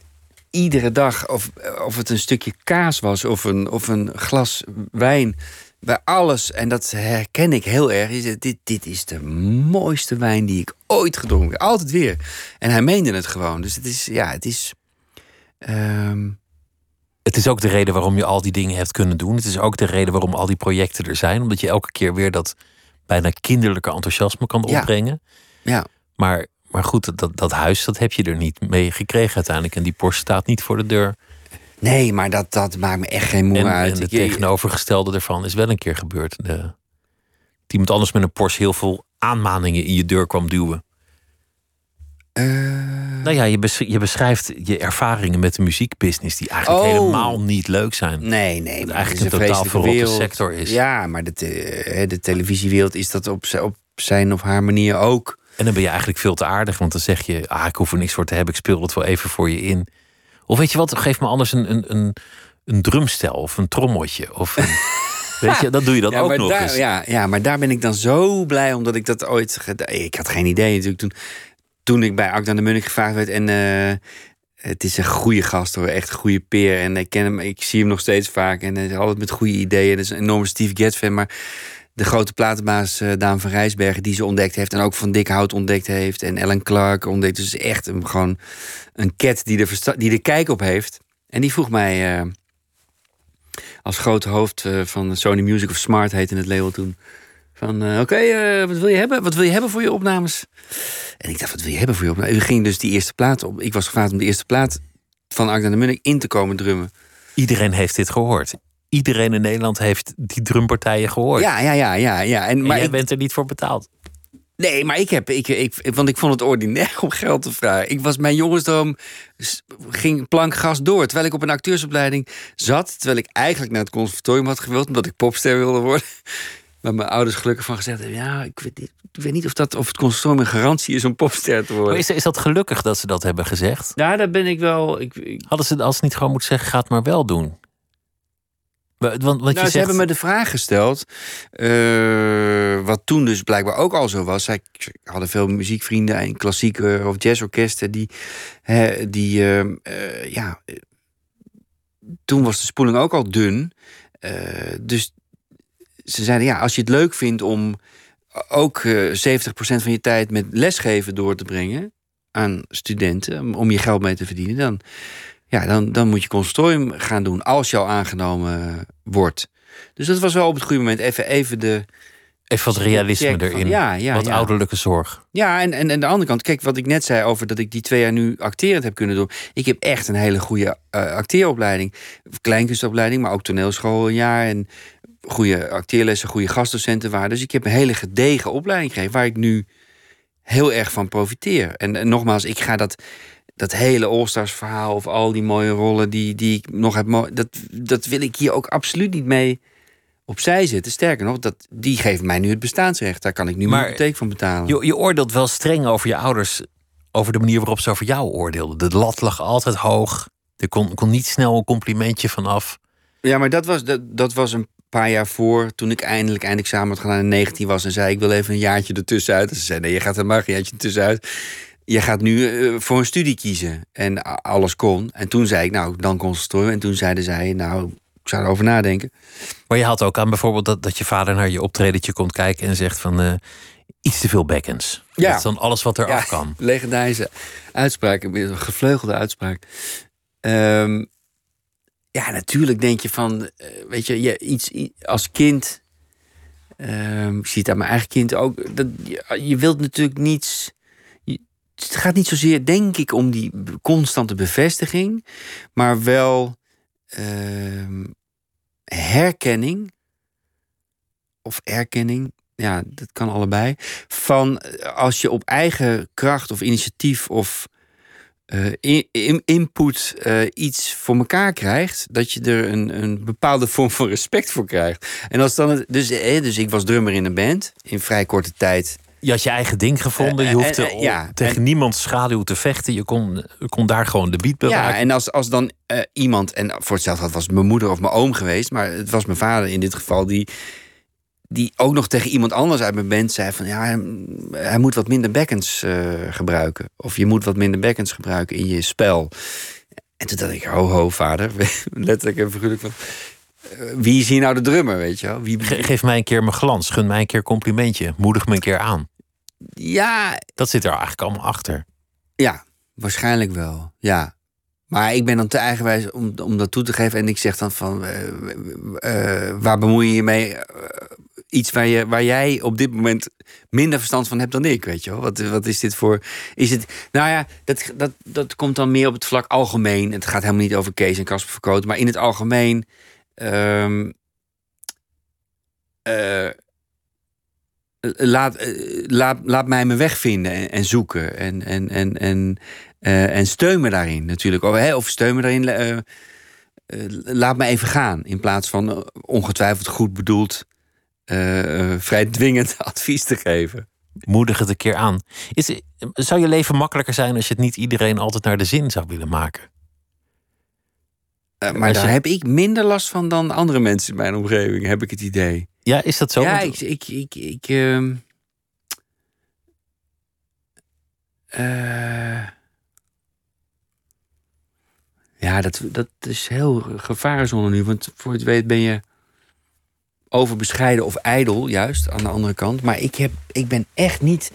iedere dag, of, of het een stukje kaas was of een, of een glas wijn, bij alles, en dat herken ik heel erg, is dit, dit is de mooiste wijn die ik ooit gedronken heb. Altijd weer. En hij meende het gewoon. Dus het is, ja, het is. Ehm, Het is ook de reden waarom je al die dingen hebt kunnen doen. Het is ook de reden waarom al die projecten er zijn. Omdat je elke keer weer dat bijna kinderlijke enthousiasme kan opbrengen. ja, Maar, maar goed, dat, dat huis, dat heb je er niet mee gekregen uiteindelijk. En die Porsche staat niet voor de deur. nee, maar dat, dat maakt me echt geen moe En, uit. en het tegenovergestelde ervan is wel een keer gebeurd. De, iemand anders met een Porsche heel veel aanmaningen in je deur kwam duwen. Eh, Nou ja, je, je beschrijft je ervaringen met de muziekbusiness... die eigenlijk Oh. helemaal niet leuk zijn. Nee, nee. Maar eigenlijk het is een totaal verrotte sector is. Ja, maar de, te- de televisiewereld is dat op, op zijn of haar manier ook. En dan ben je eigenlijk veel te aardig, want dan zeg je: ah, ik hoef er niks voor te hebben, ik speel het wel even voor je in. Of weet je wat, geef me anders een, een, een, een drumstel of een trommeltje. Of een, weet je, dat doe je dan ja, ook nog daar, eens. Ja, ja, maar daar ben ik dan zo blij omdat ik dat ooit. Ik had geen idee natuurlijk toen, toen ik bij Akda de Munnik gevraagd werd. En eh, het is een goede gast hoor, echt een goede peer. En ik ken hem, ik zie hem nog steeds vaak. En hij is altijd met goede ideeën. Dat is een enorme Steve Gadd fan. Maar de grote platenbaas eh, Daan van Rijsbergen, die ze ontdekt heeft. En ook van Dick Hout ontdekt heeft. En Ellen Clark ontdekt. Dus echt een, gewoon een cat die er, die kijk op heeft. En die vroeg mij. eh, als grote hoofd van Sony Music of Smart heette het label toen. Van, eh, oké, eh, wat wil je hebben? Wat wil je hebben voor je opnames? En ik dacht, wat wil je hebben voor je opnames? We gingen dus die eerste plaat op. Ik was gevraagd om de eerste plaat van Agda de Munnik in te komen drummen. Iedereen heeft dit gehoord. Iedereen in Nederland heeft die drumpartijen gehoord. Ja, ja, ja, ja. ja. En, en maar jij ik, bent er niet voor betaald. nee, maar ik heb, ik, ik, want ik vond het ordinair om geld te vragen. Ik was mijn jongensdroom, ging plankgas door. Terwijl ik op een acteursopleiding zat. Terwijl ik eigenlijk naar het conservatorium had gewild, omdat ik popster wilde worden. Waar mijn ouders gelukkig van gezegd hebben... ja, ik weet, niet, ik weet niet of, dat, of het consortium een garantie is om popster te worden. Maar is, is dat gelukkig dat ze dat hebben gezegd? Ja, daar ben ik wel... Ik, ik... Hadden ze als niet gewoon moeten zeggen, ga het maar wel doen? Want, want nou, je ze zegt, hebben me de vraag gesteld, uh, wat toen dus blijkbaar ook al zo was. Zij hadden veel muziekvrienden en klassieke of jazzorkesten die, hè, die uh, uh, ja, toen was de spoeling ook al dun. dus ze zeiden, ja, als je het leuk vindt om ook 70% van je tijd met lesgeven door te brengen aan studenten, om je geld mee te verdienen, dan, ja, dan, dan moet je consortium gaan doen als al aangenomen wordt. Dus dat was wel op het goede moment even, even de. Even wat realisme erin. ja, ja, wat ja. ouderlijke zorg. Ja, en, en aan de andere kant, kijk wat ik net zei over dat ik die twee jaar nu acterend heb kunnen doen. Ik heb echt een hele goede uh, acteeropleiding. Kleinkunstopleiding, maar ook toneelschool een jaar. En goede acteerlessen, goede gastdocenten waren. Dus ik heb een hele gedegen opleiding gekregen waar ik nu heel erg van profiteer. En, en nogmaals, ik ga dat dat hele All-Stars verhaal of al die mooie rollen die, die ik nog heb, dat, dat wil ik hier ook absoluut niet mee opzij zetten. Sterker nog, dat, die geeft mij nu het bestaansrecht. Daar kan ik nu mijn hypotheek van betalen. Je, je oordeelt wel streng over je ouders, over de manier waarop ze over jou oordeelden. De lat lag altijd hoog. Er kon, kon niet snel een complimentje vanaf. Ja, maar dat was, dat, dat was een paar jaar voor, toen ik eindelijk eindexamen had gedaan en 19 was en zei ik wil even een jaartje ertussenuit. En ze zei nee, je gaat er maar een jaartje ertussenuit je gaat nu uh, voor een studie kiezen. En alles kon. En toen zei ik, nou, dan concentreren. En toen zeiden zij, nou, ik zou erover nadenken. Maar je had ook aan bijvoorbeeld dat, dat je vader naar je optredentje komt kijken en zegt van uh, iets te veel bekkens. Ja. Dat is dan alles wat er ja, af kan. Legendarische uitspraak, een gevleugelde uitspraak. Um, ja, natuurlijk denk je van, uh, weet je, je iets, als kind. Um, ik zie het aan mijn eigen kind ook. Dat, je, je wilt natuurlijk niets het gaat niet zozeer, denk ik, om die constante bevestiging, maar wel uh, herkenning of erkenning. Ja, dat kan allebei. Van eh, als je op eigen kracht of initiatief of in, input uh, iets voor elkaar krijgt, dat je er een, een bepaalde vorm van respect voor krijgt. En als dan het, dus, dus ik was drummer in een band in vrij korte tijd je had je eigen ding gevonden. Je Eh, hoefde eh, ja, tegen en- niemands schaduw te vechten. Je kon, je kon daar gewoon de beat bewaken. Ja, en als, als dan eh, iemand, en voor hetzelfde was het mijn moeder of mijn oom geweest, maar het was mijn vader in dit geval, die, die ook nog tegen iemand anders uit mijn band zei: van ja, hij, hij moet wat minder bekkens eh, gebruiken. Of je moet wat minder bekkens gebruiken in je spel. En toen dacht ik: ho, ho, vader, letterlijk en figuurlijk van. Eh, Wie is hier nou de drummer, weet je wel? Wie, Ge- geef mij een keer mijn glans. Gun mij een keer een complimentje. Moedig me een keer aan. ja, Dat zit er eigenlijk allemaal achter. Ja, waarschijnlijk wel. Ja. Maar ik ben dan te eigenwijs om, om dat toe te geven. En ik zeg dan van, eh, eh, waar bemoei je je mee? Eh, iets waar, je, waar jij op dit moment minder verstand van hebt dan ik, weet je wel? Wat, wat is dit voor... Is het, nou ja, dat, dat, dat komt dan meer op het vlak algemeen. Het gaat helemaal niet over Kees en Casper Verkoot. Maar in het algemeen... ehm, eh, laat, eh, laat, laat mij mijn weg vinden en, en zoeken. En, en, en, en, eh, en steun me daarin natuurlijk. Of, of steun me daarin. laat me even gaan. In plaats van ongetwijfeld goed bedoeld. vrij dwingend advies te geven. Moedig het een keer aan. Is, zou je leven makkelijker zijn als je het niet iedereen altijd naar de zin zou willen maken? Eh, maar daar je- heb ik minder last van dan andere mensen in mijn omgeving, heb ik het idee. Ja, is dat zo? ja, ik. ik, ik, ik ehm, eh, ja, dat, dat is heel gevarenzone nu. Want voor het weet ben je overbescheiden of ijdel, juist aan de andere kant. Maar ik, heb, ik ben echt niet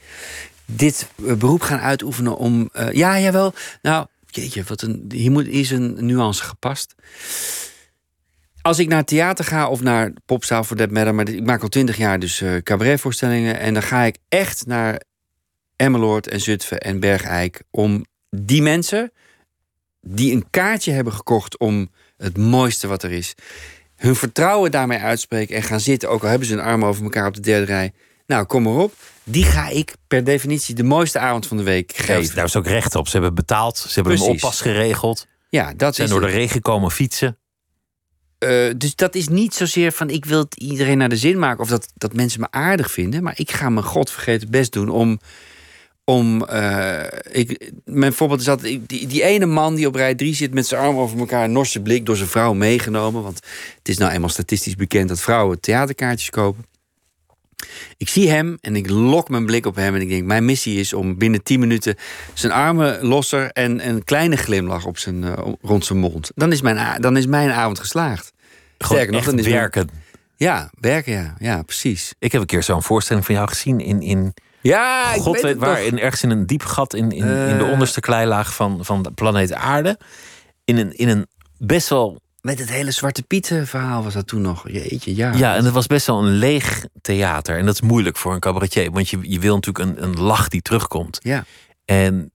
dit eh, beroep gaan uitoefenen om. ja, jawel. Nou, jeetje, wat een, hier moet, is een nuance gepast. Als ik naar theater ga of naar popzaal voor That Matter, maar ik maak al twintig jaar dus eh, cabaretvoorstellingen. En dan ga ik echt naar Emmeloord en Zutphen en Bergijk om die mensen die een kaartje hebben gekocht om het mooiste wat er is, hun vertrouwen daarmee uitspreken en gaan zitten, ook al hebben ze een arm over elkaar op de derde rij. Nou, kom maar op. Die ga ik per definitie de mooiste avond van de week geven. daar is ook recht op. Ze hebben betaald. Ze hebben een Precies. oppas geregeld. Ja, dat zijn is door de regen komen fietsen. eh, dus dat is niet zozeer van ik wil het iedereen naar de zin maken of dat, dat mensen me aardig vinden, maar ik ga mijn godvergeten best doen om. om uh, ik, mijn voorbeeld is dat die, die ene man die op rij 3 zit met zijn arm over elkaar, een norse blik door zijn vrouw meegenomen. Want het is nou eenmaal statistisch bekend dat vrouwen theaterkaartjes kopen. Ik zie hem en ik lok mijn blik op hem en ik denk: mijn missie is om binnen 10 minuten zijn armen losser en een kleine glimlach op zijn, uh, rond zijn mond. Dan is mijn, dan is mijn avond geslaagd. Sterker nog, dan is werken. Mijn, ja, werken, ja. ja, precies. Ik heb een keer zo'n voorstelling van jou gezien in. in ja, ik God weet, weet waar, in, ergens in een diep gat in, in, uh, in de onderste kleilaag van, van de planeet Aarde. In een, in een best wel met het hele Zwarte Pieten verhaal was dat toen nog. Jeetje, ja. Ja, en het was best wel een leeg theater. En dat is moeilijk voor een cabaretier. Want je, je wil natuurlijk een, een lach die terugkomt. Ja. En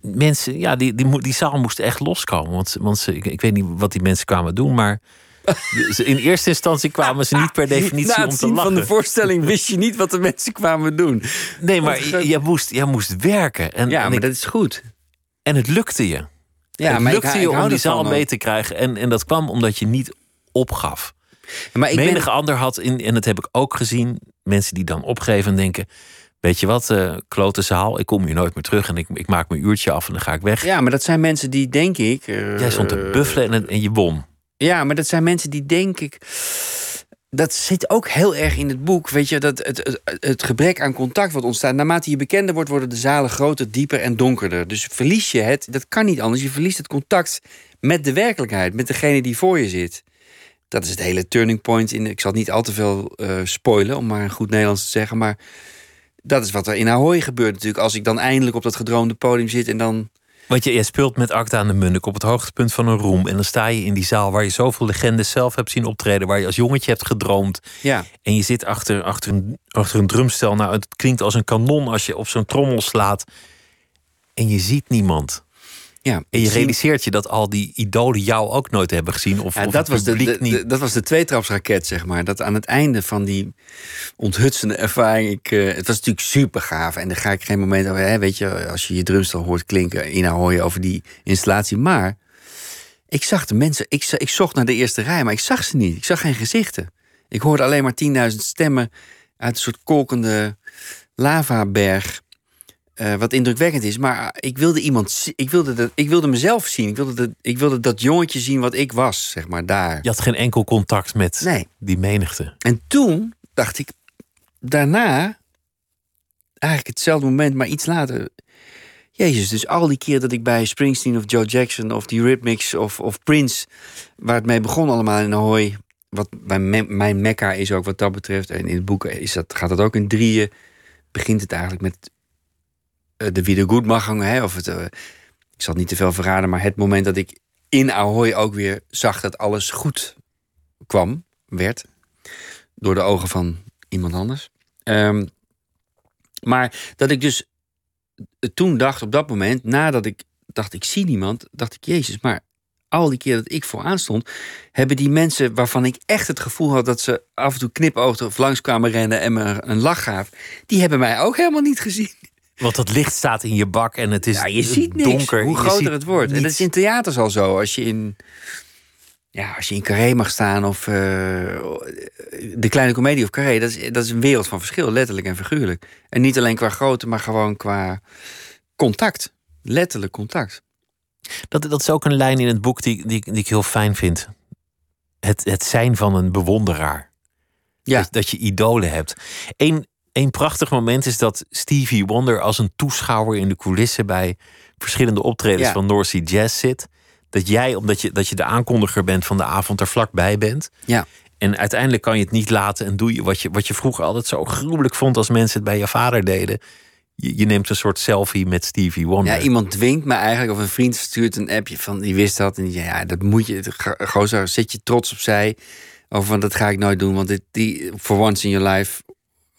mensen, ja, die, die, die zaal moest echt loskomen. Want, want ze, ik, ik weet niet wat die mensen kwamen doen, maar... In eerste instantie kwamen ze niet per definitie Na om te lachen. van de voorstelling wist je niet wat de mensen kwamen doen. Nee, maar jij moest, jij moest werken. En, ja, en maar ik, dat is goed. En het lukte je. Ja, het maar lukte ik, je ik om die zaal mee te krijgen. En, en dat kwam omdat je niet opgaf. Maar ik Menig ben, ander had, in, en dat heb ik ook gezien, mensen die dan opgeven en denken... Weet je wat, eh klote zaal, ik kom hier nooit meer terug... en ik, ik maak mijn uurtje af en dan ga ik weg. ja, maar dat zijn mensen die, denk ik... eh, Jij stond te buffelen en, en je won. Ja, maar dat zijn mensen die, denk ik... Dat zit ook heel erg in het boek. Weet je, dat het, het, gebrek aan contact wat ontstaat. Naarmate je bekender wordt, worden de zalen groter, dieper en donkerder. Dus verlies je het, dat kan niet anders. Je verliest het contact met de werkelijkheid, met degene die voor je zit. Dat is het hele turning point. In, ik zal niet al te veel eh, spoilen, om maar een goed Nederlands te zeggen. Maar dat is wat er in Ahoy gebeurt natuurlijk. Als ik dan eindelijk op dat gedroomde podium zit en dan... Want je, je speelt met Acta aan de Munnik op het hoogtepunt van een roem. En dan sta je in die zaal waar je zoveel legendes zelf hebt zien optreden. Waar je als jongetje hebt gedroomd. Ja, En je zit achter, achter, een, achter een drumstel. Nou, het klinkt als een kanon als je op zo'n trommel slaat. En je ziet niemand. Ja. En je realiseert je dat al die idolen jou ook nooit hebben gezien. Of, Ja, of dat, was de, niet. de- dat was de tweetrapsraket, zeg maar. Dat aan het einde van die onthutsende ervaring... Ik, eh, het was natuurlijk super gaaf. En daar ga ik geen moment over... Hè, weet je, als je je drumstel hoort klinken... in hoor je over die installatie. Maar ik zag de mensen... Ik, ik zocht naar de eerste rij, maar ik zag ze niet. Ik zag geen gezichten. Ik hoorde alleen maar 10.000 stemmen... uit een soort kolkende lavaberg... Eh, wat indrukwekkend is, maar ik wilde iemand, ik wilde, dat, ik wilde mezelf zien. Ik wilde, dat, ik wilde dat jongetje zien wat ik was, zeg maar, daar. Je had geen enkel contact met Nee. die menigte. En toen dacht ik, daarna, eigenlijk hetzelfde moment, maar iets later. Jezus, dus al die keer dat ik bij Springsteen of Joe Jackson of die Rhythmics of, of Prince, waar het mee begon allemaal in Ahoy, wat bij me- mijn mekka is ook wat dat betreft. En in het boek is dat, gaat dat ook in drieën. Begint het eigenlijk met de Wiedergutmachung, hè, of het, eh, ik zal niet te veel verraden, maar het moment dat ik in Ahoy ook weer zag dat alles goed kwam, werd door de ogen van iemand anders. Ehm, maar dat ik dus toen dacht op dat moment, nadat ik dacht ik zie niemand, dacht ik Jezus, maar al die keer dat ik vooraan stond, hebben die mensen waarvan ik echt het gevoel had dat ze af en toe knipoogden of langs kwamen rennen en me een lach gaven, die hebben mij ook helemaal niet gezien. Want dat licht staat in je bak en het is Ja, je ziet niks, donker. hoe Je groter het wordt. En dat is in theaters al zo. Als je in, ja, als je in Carré mag staan of eh, de kleine komedie of Carré, dat is, dat is een wereld van verschil, letterlijk en figuurlijk. En niet alleen qua grootte, maar gewoon qua contact. Letterlijk contact. Dat, dat is ook een lijn in het boek die, die, die ik heel fijn vind. Het, het zijn van een bewonderaar. Ja. Dat, dat je idolen hebt. Eén één prachtig moment is dat Stevie Wonder als een toeschouwer in de coulissen bij verschillende optredens Ja. van North Sea Jazz zit. Dat jij, omdat je, dat je de aankondiger bent van de avond, er vlakbij bent. Ja. En uiteindelijk kan je het niet laten en doe je wat je, wat je vroeger altijd zo gruwelijk vond als mensen het bij je vader deden. Je, je neemt een soort selfie met Stevie Wonder. Ja, iemand dwingt me eigenlijk, of een vriend stuurt een appje van die wist dat. En die zei, ja, dat moet je. Go- Gozer, zet je trots opzij. Over van dat ga ik nooit doen. Want dit, die, for once in your life,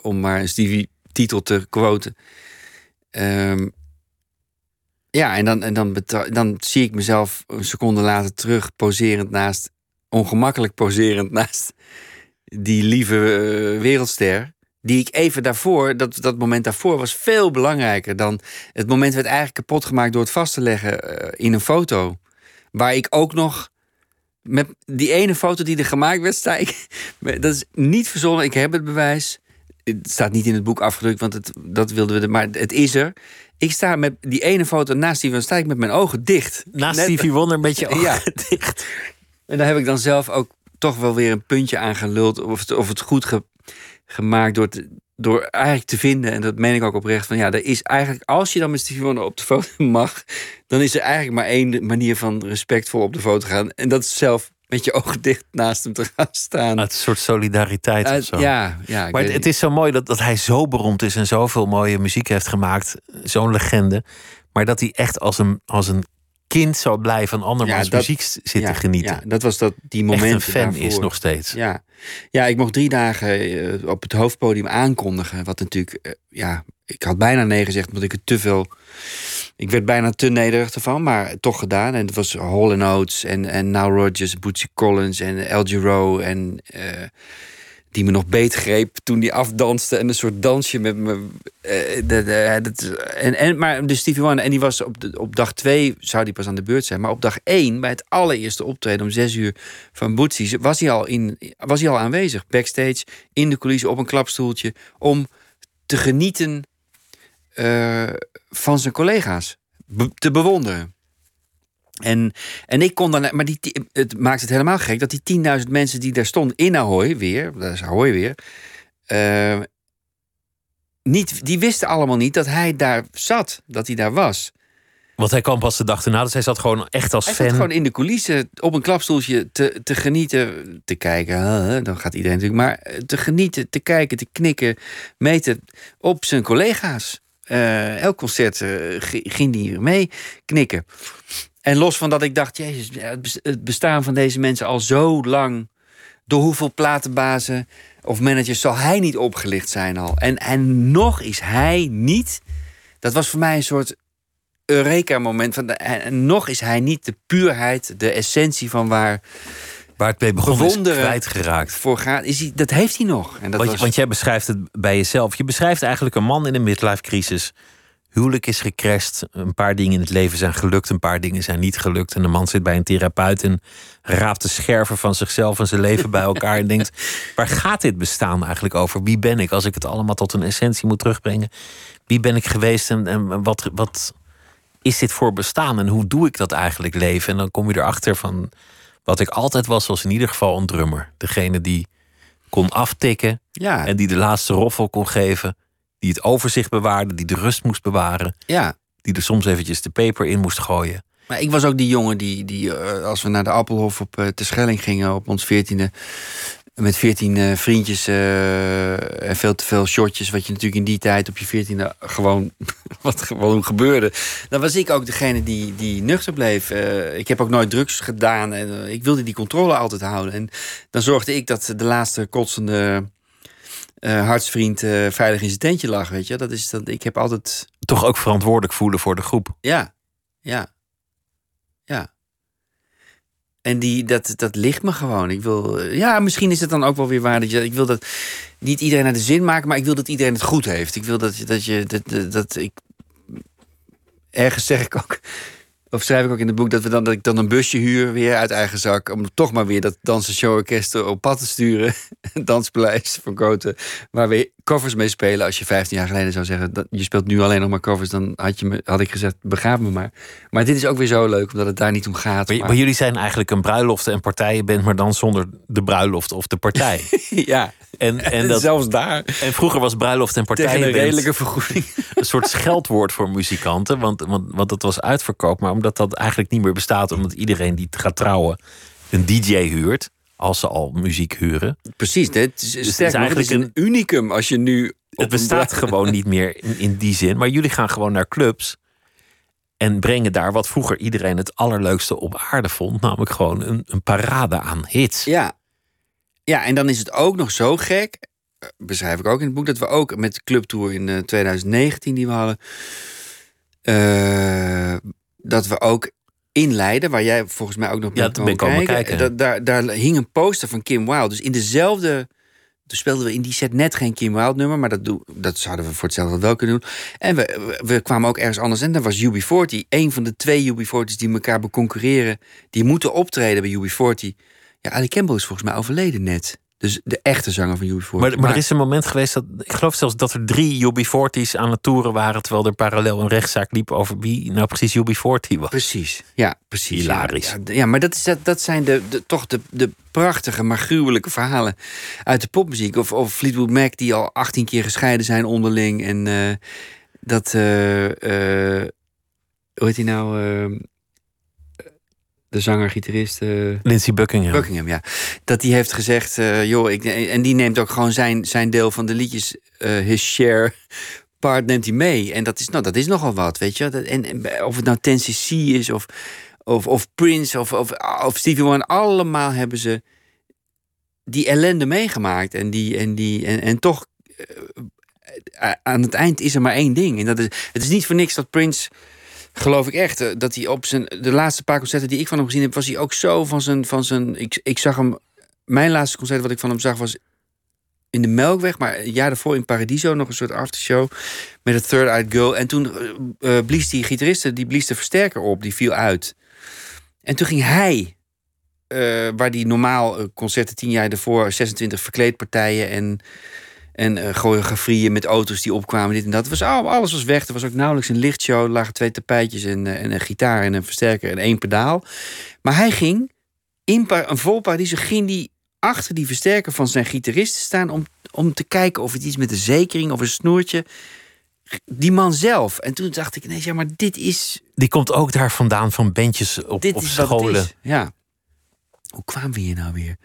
om maar een Stevie-titel te quoten. Ehm, ja, en, dan, en dan, dan zie ik mezelf een seconde later terug, poserend naast, ongemakkelijk poserend naast die lieve eh, wereldster. Die ik even daarvoor, dat, dat moment daarvoor, was veel belangrijker dan. Het moment werd eigenlijk kapot gemaakt door het vast te leggen eh, in een foto. Waar ik ook nog met die ene foto die er gemaakt werd, sta ik. Dat is niet verzonnen. Ik heb het bewijs. Het staat niet in het boek afgedrukt, want het, dat wilden we. Maar het is er. Ik sta met die ene foto naast die van sta ik met mijn ogen dicht. Naast Stevie Wonder met je ogen Ja. dicht. En daar heb ik dan zelf ook toch wel weer een puntje aan geluld. Of het, of het goed ge- gemaakt door, te- door eigenlijk te vinden. En dat meen ik ook oprecht. Van ja, er is eigenlijk, als je dan met Stevie Wonder op de foto mag. dan is er eigenlijk maar één manier van respectvol op de foto gaan. En dat is zelf met je ogen dicht naast hem te gaan staan. Het is een soort solidariteit Uh, of zo. ja, ja. Maar het, het is zo mooi dat, dat hij zo beroemd is en zoveel mooie muziek heeft gemaakt. Zo'n legende. Maar dat hij echt als een, als een kind zou blijven van andermans Ja, dat- muziek s- zit ja, te genieten. Ja, dat was dat, die echt momenten een fan daarvoor. is nog steeds. Ja. ja, ik mocht drie dagen eh, op het hoofdpodium aankondigen. Wat natuurlijk, eh, ja, ik had bijna nee gezegd, omdat ik het te veel. Ik werd bijna te nederig ervan, maar toch gedaan. En het was Hall Oates en, en Now Rodgers, Bootsy Collins en El Giro en eh, die me nog beet greep toen die afdanste en een soort dansje met me. eh, de- en, en, maar de Stevie Wonder, en die was op, op dag twee zou die pas aan de beurt zijn, maar op dag één, bij het allereerste optreden om zes uur van Bootsy, was hij al, in, was hij al aanwezig, backstage, in de coulissen, op een klapstoeltje, om te genieten eh, van zijn collega's, be- te bewonderen. En, en ik kon dan, maar die, het maakt het helemaal gek dat die 10.000 mensen die daar stonden in Ahoy weer, dat is Ahoy weer, eh, niet, die wisten allemaal niet dat hij daar zat, dat hij daar was. Want hij kwam pas de dag erna, dus hij zat gewoon echt als Hij fan. zat gewoon in de coulissen op een klapstoeltje te, te genieten, te kijken. Dan gaat iedereen natuurlijk, maar eh, te genieten, te kijken, te knikken, meten op zijn collega's. Eh, elk concert g- ging hij mee knikken. En los van dat ik dacht, jezus, het bes- het bestaan van deze mensen al zo lang. Door hoeveel platenbazen of managers zal hij niet opgelicht zijn al? En, en nog is hij niet. Dat was voor mij een soort Eureka-moment. En nog is hij niet de puurheid, de essentie van waar waar het mee begon is bewonderen kwijtgeraakt. voor gaat. Is hij, dat heeft hij nog. En dat Want, was, want jij beschrijft het bij jezelf. Je beschrijft eigenlijk een man in een midlife crisis. Huwelijk is gecrashed. Een paar dingen in het leven zijn gelukt. Een paar dingen zijn niet gelukt. En de man zit bij een therapeut en raapt de scherven van zichzelf en zijn leven bij elkaar. en denkt: waar gaat dit bestaan eigenlijk over? Wie ben ik als ik het allemaal tot een essentie moet terugbrengen? Wie ben ik geweest en, en wat, wat is dit voor bestaan? En hoe doe ik dat eigenlijk leven? En dan kom je erachter van wat ik altijd was, was in ieder geval een drummer. Degene die kon aftikken. ja, En die de laatste roffel kon geven. Die het overzicht bewaarde, die de rust moest bewaren. ja. Die er soms eventjes de peper in moest gooien. Maar ik was ook die jongen die, die eh, als we naar de Appelhof op uh, Terschelling gingen op ons veertiende... met veertien uh, vriendjes uh, en veel te veel shotjes... wat je natuurlijk in die tijd op je veertiende gewoon... wat gewoon gebeurde. Dan was ik ook degene die, die nuchter bleef. Uh, ik heb ook nooit drugs gedaan. En, ik wilde die controle altijd houden. En dan zorgde ik dat de laatste kotsende... Hartsvriend veilig in zijn tentje lag, weet je. Dat is dat. Ik heb altijd. Toch ook verantwoordelijk voelen voor de groep. Ja, ja. En die, dat, dat ligt me gewoon. Ik wil, ja, misschien is het dan ook wel weer waar dat je. Ik wil dat niet iedereen naar de zin maken, maar ik wil dat iedereen het goed heeft. Ik wil dat, dat je. Dat, dat, dat ik. Ergens zeg ik ook. Of schrijf ik ook in het boek dat, we dan, dat ik dan een busje huur weer uit eigen zak. Om toch maar weer dat dansen showorkest op pad te sturen. Danspaleis van Koten. Waar we covers mee spelen. Als je 15 jaar geleden zou zeggen. Dat, je speelt nu alleen nog maar covers. Dan had, je me, had ik gezegd, begaaf me maar. Maar dit is ook weer zo leuk. Omdat het daar niet om gaat. Maar, maar... maar jullie zijn eigenlijk een bruiloften- en partijenband. Maar dan zonder de bruiloft of de partij. ja. En, en, dat, zelfs daar. En vroeger was bruiloft en partijen Tegen een redelijke vergoeding. Een soort scheldwoord voor muzikanten. Want, want, want dat was uitverkoop. Maar omdat dat eigenlijk niet meer bestaat. Omdat iedereen die gaat trouwen een DJ huurt. Als ze al muziek huren. Precies. Dit is, Dus het is nog, het is eigenlijk een unicum als je nu... Het bestaat gewoon niet meer in, in die zin. Maar jullie gaan gewoon naar clubs. En brengen daar wat vroeger iedereen het allerleukste op aarde vond. Namelijk gewoon een, een parade aan hits. Ja. Ja, en dan is het ook nog zo gek. eh, Beschrijf ik ook in het boek. Dat we ook met de clubtour in uh, 2019 die we hadden. Uh, dat we ook in Leiden, waar jij volgens mij ook nog ja, komen kijken. Dat, daar, daar hing een poster van Kim Wilde. Dus in dezelfde Toen speelden we in die set net geen Kim Wilde nummer, maar dat, doe, dat zouden we voor hetzelfde wel kunnen doen. En we, we, we kwamen ook ergens anders en dat was UB40. Een van de twee UB40's die elkaar beconcurreren, die moeten optreden bij UB40. Ja, Ali Campbell is volgens mij overleden net. Dus de echte zanger van UB40. Maar, maar, er is een moment geweest dat. Ik geloof zelfs dat er drie UB40's aan het toeren waren. terwijl er parallel een rechtszaak liep over wie nou precies UB40 was. Precies, ja, precies. Hilarisch. Ja, ja, ja, maar dat, is, dat, dat zijn de, de, toch de, de prachtige, maar gruwelijke verhalen uit de popmuziek. Of, of Fleetwood Mac, die al 18 keer gescheiden zijn onderling. En uh, dat. Uh, uh, hoe heet hij nou? De zanger-gitarist. Uh, Lindsey Buckingham. Buckingham, ja. Dat die heeft gezegd, uh, joh, ik, en die neemt ook gewoon zijn, zijn deel van de liedjes, uh, his share part, neemt hij mee. En dat is, nou, dat is nogal wat, weet je. Dat, en, en, of het nou Tennessee is, of, of, of Prince, of, of, of Stevie Wonder, allemaal hebben ze die ellende meegemaakt. En, die, en, die, en, en toch, aan het eind is er maar één ding. En dat is, het is niet voor niks dat Prince geloof ik echt. Dat hij op zijn. De laatste paar concerten die ik van hem gezien heb, was hij ook zo van zijn. Van zijn ik, ik zag hem. Mijn laatste concert wat ik van hem zag was in de Melkweg, maar een jaar daarvoor in Paradiso nog een soort aftershow met het Third Eyed Girl. En toen uh, blies die gitariste, die blies de versterker op, die viel uit. En toen ging hij, waar die normaal concerten tien jaar daarvoor 26 verkleedpartijen en en uh, choreografieën met auto's die opkwamen, dit en dat. Was, oh, alles was weg. Er was ook nauwelijks een lichtshow. Er lagen twee tapijtjes en, uh, en een gitaar en een versterker en één pedaal. Maar hij ging, in een vol paradies, ging die achter die versterker van zijn gitarist staan... om, om te kijken of het iets met een zekering of een snoertje... Die man zelf. En toen dacht ik ineens, ja, maar dit is... Die komt ook daar vandaan van bandjes op, dit op is scholen. Ja. Hoe kwamen we hier nou weer?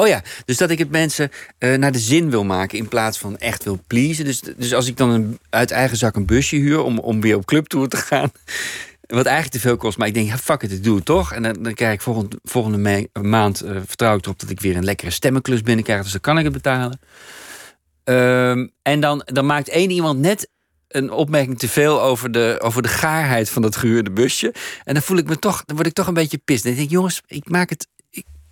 Oh ja, dus dat ik het mensen uh, naar de zin wil maken in plaats van echt wil pleasen. Dus, dus als ik dan een, uit eigen zak een busje huur om, om weer op clubtour te gaan. Wat eigenlijk te veel kost, maar ik denk, ja, fuck it, ik doe het toch. En dan, dan krijg ik volgende, volgende maand, uh, vertrouw ik erop dat ik weer een lekkere stemmenklus binnenkrijg. Dus dan kan ik het betalen. Um, en dan, dan maakt één iemand net een opmerking te veel over de, over de gaarheid van dat gehuurde busje. En dan voel ik me toch, dan word ik toch een beetje pist. Ik denk, jongens, ik maak het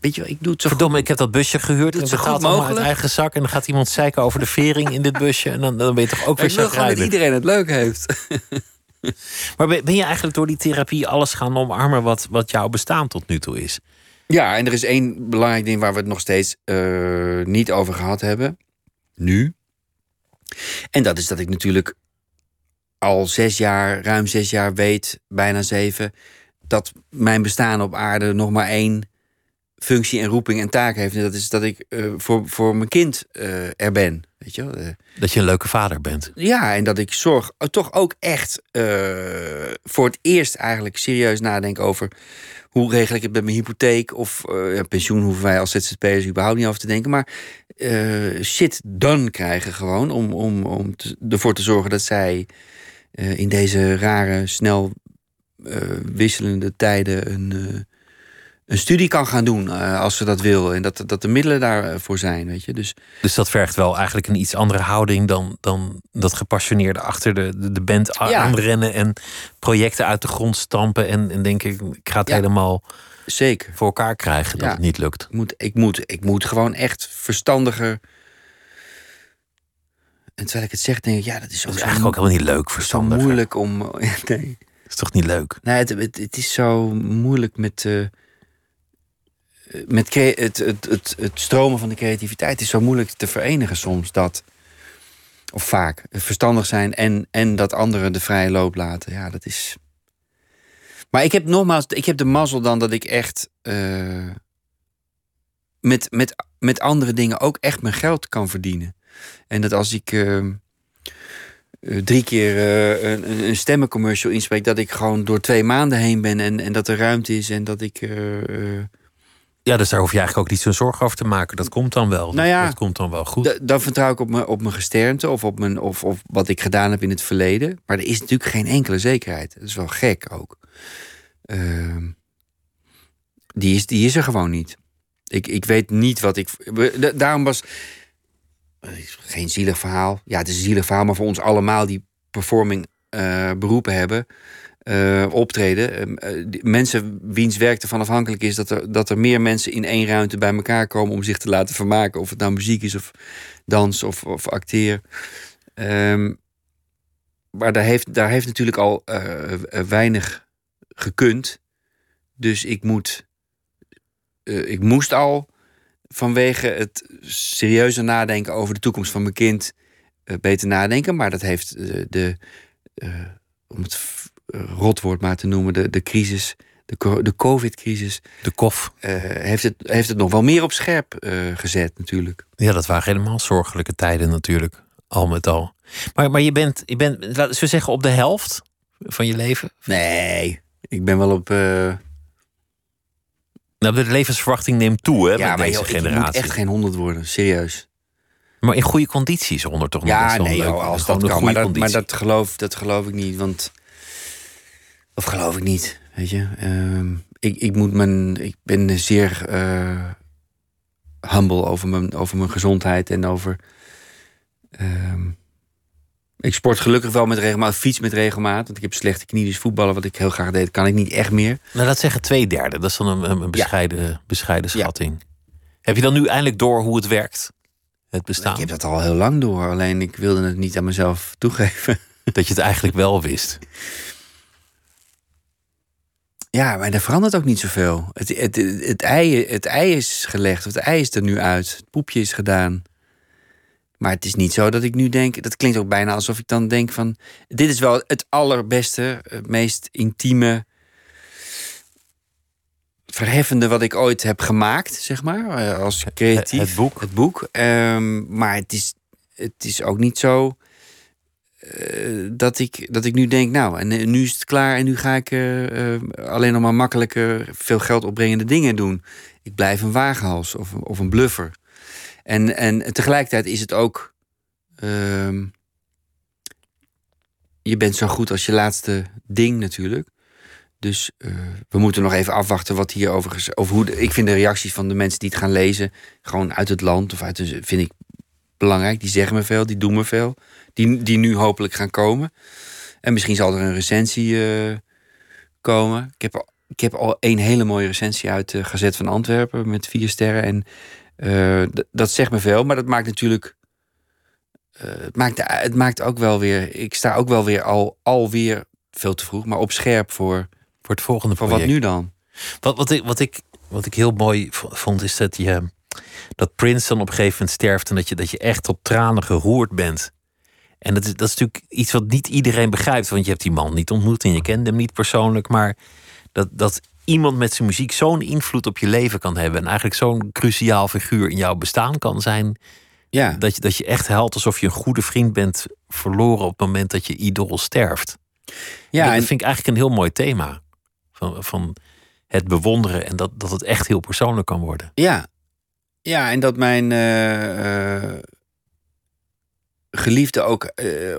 weet je, ik doe het zo Verdomme, goed. ik heb dat busje gehuurd en betaald allemaal uit eigen zak. En dan gaat iemand zeiken over de vering in dit busje. En dan, dan ben je toch ook weer zo dat iedereen het leuk heeft. maar ben, ben, je eigenlijk door die therapie alles gaan omarmen wat, wat jouw bestaan tot nu toe is? Ja, en er is één belangrijk ding waar we het nog steeds uh, niet over gehad hebben. Nu. En dat is dat ik natuurlijk al zes jaar, ruim zes jaar weet, bijna zeven, dat mijn bestaan op aarde nog maar één functie en roeping en taak heeft. En dat is dat ik uh, voor, voor mijn kind uh, er ben. Weet je wel? Uh, dat je een leuke vader bent. Ja, en dat ik zorg toch ook echt voor het eerst eigenlijk serieus nadenk over hoe regel ik het met mijn hypotheek of pensioen hoeven wij als ZZP'ers überhaupt niet over te denken. Maar shit done krijgen gewoon om, om, om te, ervoor te zorgen dat zij in deze rare, snel wisselende tijden een een studie kan gaan doen uh, als ze dat wil. En dat, dat de middelen daarvoor zijn, weet je. Dus, dus dat vergt wel eigenlijk een iets andere houding dan, dan dat gepassioneerde achter de, de, de band ja. aanrennen en projecten uit de grond stampen. En, en denk ik, ik ga het ja. helemaal Zeker. voor elkaar krijgen dat ja. het niet lukt. Ik moet, ik, moet, ik moet gewoon echt verstandiger. En terwijl ik het zeg, denk ik, ja, dat is, dat is eigenlijk ook helemaal niet leuk, verstandig. Moeilijk om. Nee. Dat is toch niet leuk? Nee, het, het, het is zo moeilijk met. Uh, met het, het, het, het stromen van de creativiteit is zo moeilijk te verenigen soms. Dat, of vaak, verstandig zijn en, en dat anderen de vrije loop laten. Ja, dat is. Maar ik heb nogmaals, ik heb de mazzel dan dat ik echt uh, met, met, met andere dingen ook echt mijn geld kan verdienen. En dat als ik uh, drie keer een, een stemmencommercial inspreek, dat ik gewoon door twee maanden heen ben en, en dat er ruimte is en dat ik. Ja, dus daar hoef je eigenlijk ook niet zo'n zorg over te maken. Dat komt dan wel. Nou ja, dat, komt dan wel goed. Dan vertrouw ik op mijn, op mijn gesternte of op, mijn, of, of wat ik gedaan heb in het verleden. Maar er is natuurlijk geen enkele zekerheid. Dat is wel gek ook. Uh, die, is, die is er gewoon niet. Ik, ik weet niet wat ik. Daarom was. Geen zielig verhaal. Ja, het is een zielig verhaal, maar voor ons allemaal die performing uh, beroepen hebben. Eh, optreden. Ehm, eh, mensen wiens werk ervan afhankelijk is dat er, dat er meer mensen in één ruimte bij elkaar komen om zich te laten vermaken. Of het nou muziek is of dans of, of acteren. Ehm, maar daar heeft, daar heeft natuurlijk al eh, weinig gekund. Dus ik moet. ik moest al vanwege het serieuze nadenken over de toekomst van mijn kind beter nadenken. Maar dat heeft de. om het rotwoord maar te noemen, de, de crisis, de, de COVID-crisis. De kof. Uh, heeft, het, heeft het nog wel meer op scherp uh, gezet, natuurlijk. Ja, dat waren helemaal zorgelijke tijden, natuurlijk. Al met al. Maar, maar je, bent, je bent, laten we zeggen, op de helft van je leven? Nee, ik ben wel op. Uh... Nou, de levensverwachting neemt toe, hè, ja, met deze generatie. Ik moet echt geen honderd worden, serieus. Maar in goede condities onder toch nog Ja, nee, als dat kan. Maar dat, maar dat, geloof, dat geloof ik niet. Want of geloof ik niet, weet je. Uh, ik, ik, moet mijn, ik ben zeer uh, humble over mijn, over mijn gezondheid en over... Uh, ik sport gelukkig wel met regelmaat, fiets met regelmaat. Want ik heb slechte knieën, dus voetballen, wat ik heel graag deed, kan ik niet echt meer. Nou, dat zeggen twee derde. Dat is dan een, een bescheiden, bescheiden schatting. Heb je dan nu eindelijk door hoe het werkt? Het bestaan? Ik heb dat al heel lang door, alleen ik wilde het niet aan mezelf toegeven. Dat je het eigenlijk wel wist. Ja, maar er verandert ook niet zoveel. Het, het, het, ei, het ei is gelegd, of het ei is er nu uit. Het poepje is gedaan. Maar het is niet zo dat ik nu denk... Dat klinkt ook bijna alsof ik dan denk van... Dit is wel het allerbeste, het meest intieme... verheffende wat ik ooit heb gemaakt, zeg maar. Eh, als creatief. Het boek. Het boek. Um, maar het is, het is ook niet zo uh, dat, ik, dat ik nu denk, nou, en, eh, nu is het klaar en nu ga ik uh, alleen nog maar makkelijke, veel geld opbrengende dingen doen. Ik blijf een wagenhals of, of een bluffer. En, en tegelijkertijd is het ook. Uh, je bent zo goed als je laatste ding natuurlijk. Dus we moeten nog even afwachten wat hier over, over hoe. ik vind de reacties van de mensen die het gaan lezen, gewoon uit het land of uit de, vind ik belangrijk. Die zeggen me veel, die doen me veel die, die nu hopelijk gaan komen. En misschien zal er een recensie uh, komen. Ik heb, ik heb al een hele mooie recensie uit de Gazet van Antwerpen met vier sterren. En uh, dat zegt me veel, maar dat maakt natuurlijk. Uh, het, maakt, het maakt ook wel weer. Ik sta ook wel weer al, alweer veel te vroeg, maar op scherp voor, voor het volgende voor wat nu dan? Wat, wat, ik, wat, ik, wat ik heel mooi vond, is dat je. Dat Prince dan op een gegeven moment sterft en dat je, dat je echt op tranen geroerd bent. En dat is, dat is natuurlijk iets wat niet iedereen begrijpt. Want je hebt die man niet ontmoet en je kent hem niet persoonlijk. Maar dat, dat iemand met zijn muziek zo'n invloed op je leven kan hebben. En eigenlijk zo'n cruciaal figuur in jouw bestaan kan zijn. Ja. Dat, je, dat je echt helpt alsof je een goede vriend bent verloren op het moment dat je idool sterft. Ja, en dat vind ik eigenlijk een heel mooi thema. Van, van het bewonderen en dat, dat het echt heel persoonlijk kan worden. Ja, ja en dat mijn. Uh, geliefde ook uh,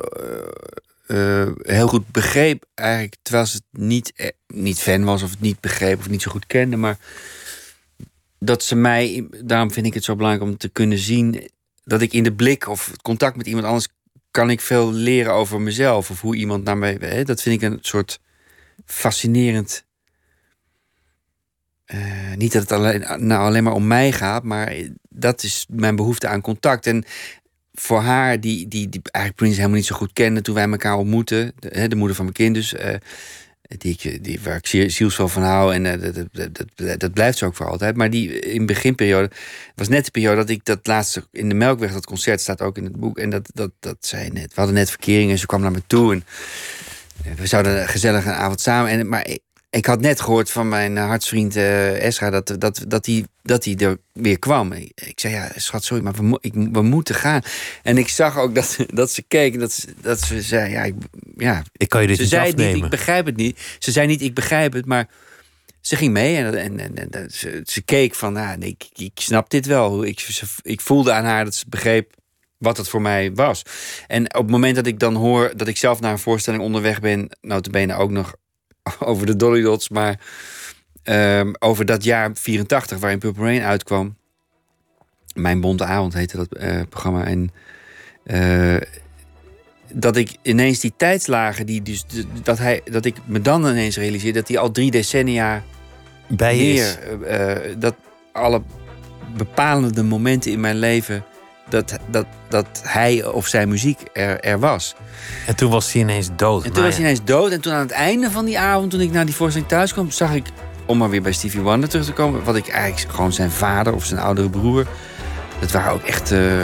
uh, heel goed begreep. Eigenlijk, terwijl ze het niet, niet fan was of het niet begreep of niet zo goed kende. Maar dat ze mij, daarom vind ik het zo belangrijk om te kunnen zien dat ik in de blik of contact met iemand anders kan ik veel leren over mezelf of hoe iemand naar mij. Hè, dat vind ik een soort fascinerend. Niet dat het alleen, nou alleen maar om mij gaat, maar dat is mijn behoefte aan contact. En voor haar, die, die, die eigenlijk Prince helemaal niet zo goed kende toen wij elkaar ontmoetten, de, de moeder van mijn kind dus, uh, die, die, waar ik zielsveel van hou en uh, dat, dat, dat, dat, blijft zo ook voor altijd. Maar die in de beginperiode, was net de periode dat ik dat laatste in de Melkweg, dat concert staat ook in het boek, en dat, dat, dat zei net, we hadden net verkering en ze kwam naar me toe en we zouden gezellig een avond samen. En, maar ik had net gehoord van mijn eh, hartsvriend uh, Esra dat, dat, dat, hij, dat hij er weer kwam. Ik zei, ja, schat, sorry, maar we, ik, we moeten gaan. En ik zag ook dat, dat ze keek, dat, dat ze zei, ja, ik, ja. ik kan je dit ze niet zei afnemen. niet, ik begrijp het niet. Ze zei niet, ik begrijp het, maar ze ging mee en, en, en, en ze, ze, keek van, nou, nee, ik, ik snap dit wel. Ik, ze, ik voelde aan haar dat ze begreep wat het voor mij was. En op het moment dat ik dan hoor dat ik zelf naar een voorstelling onderweg ben, notabene ook nog over de Dolly Dots, maar um, over dat jaar 84 waarin Purple Rain uitkwam. Mijn Bonte Avond heette dat uh, programma. En uh, dat ik ineens die tijdslagen, die dus, dat, hij, dat ik me dan ineens realiseer dat hij al drie decennia Bij is. eh, eh, dat alle bepalende momenten in mijn leven, dat, dat, dat hij of zijn muziek er, er was. En toen was hij ineens dood. En toen was hij ineens dood. En toen aan het einde van die avond, toen ik naar die voorstelling thuis kwam, zag ik, om maar weer bij Stevie Wonder terug te komen, wat ik eigenlijk gewoon zijn vader of zijn oudere broer. Dat waren ook echt. eh,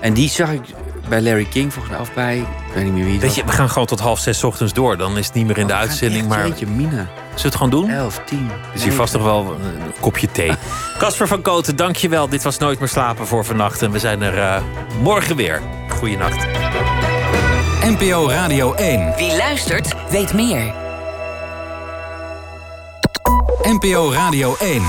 en die zag ik bij Larry King volgens mij of bij. Ik weet niet meer wie Weet je, we gaan gewoon tot half zes ochtends door. Dan is het niet meer in de Oh, gaan uitzending. Maar Jeetje, Mina. Zullen we het gewoon doen? 11, 10. is hier vast nog wel een kopje thee. Casper van Koten, dankjewel. Dit was Nooit meer slapen voor vannacht. En we zijn er eh, morgen weer. Goeienacht. NPO Radio 1. Wie luistert, weet meer. NPO Radio 1.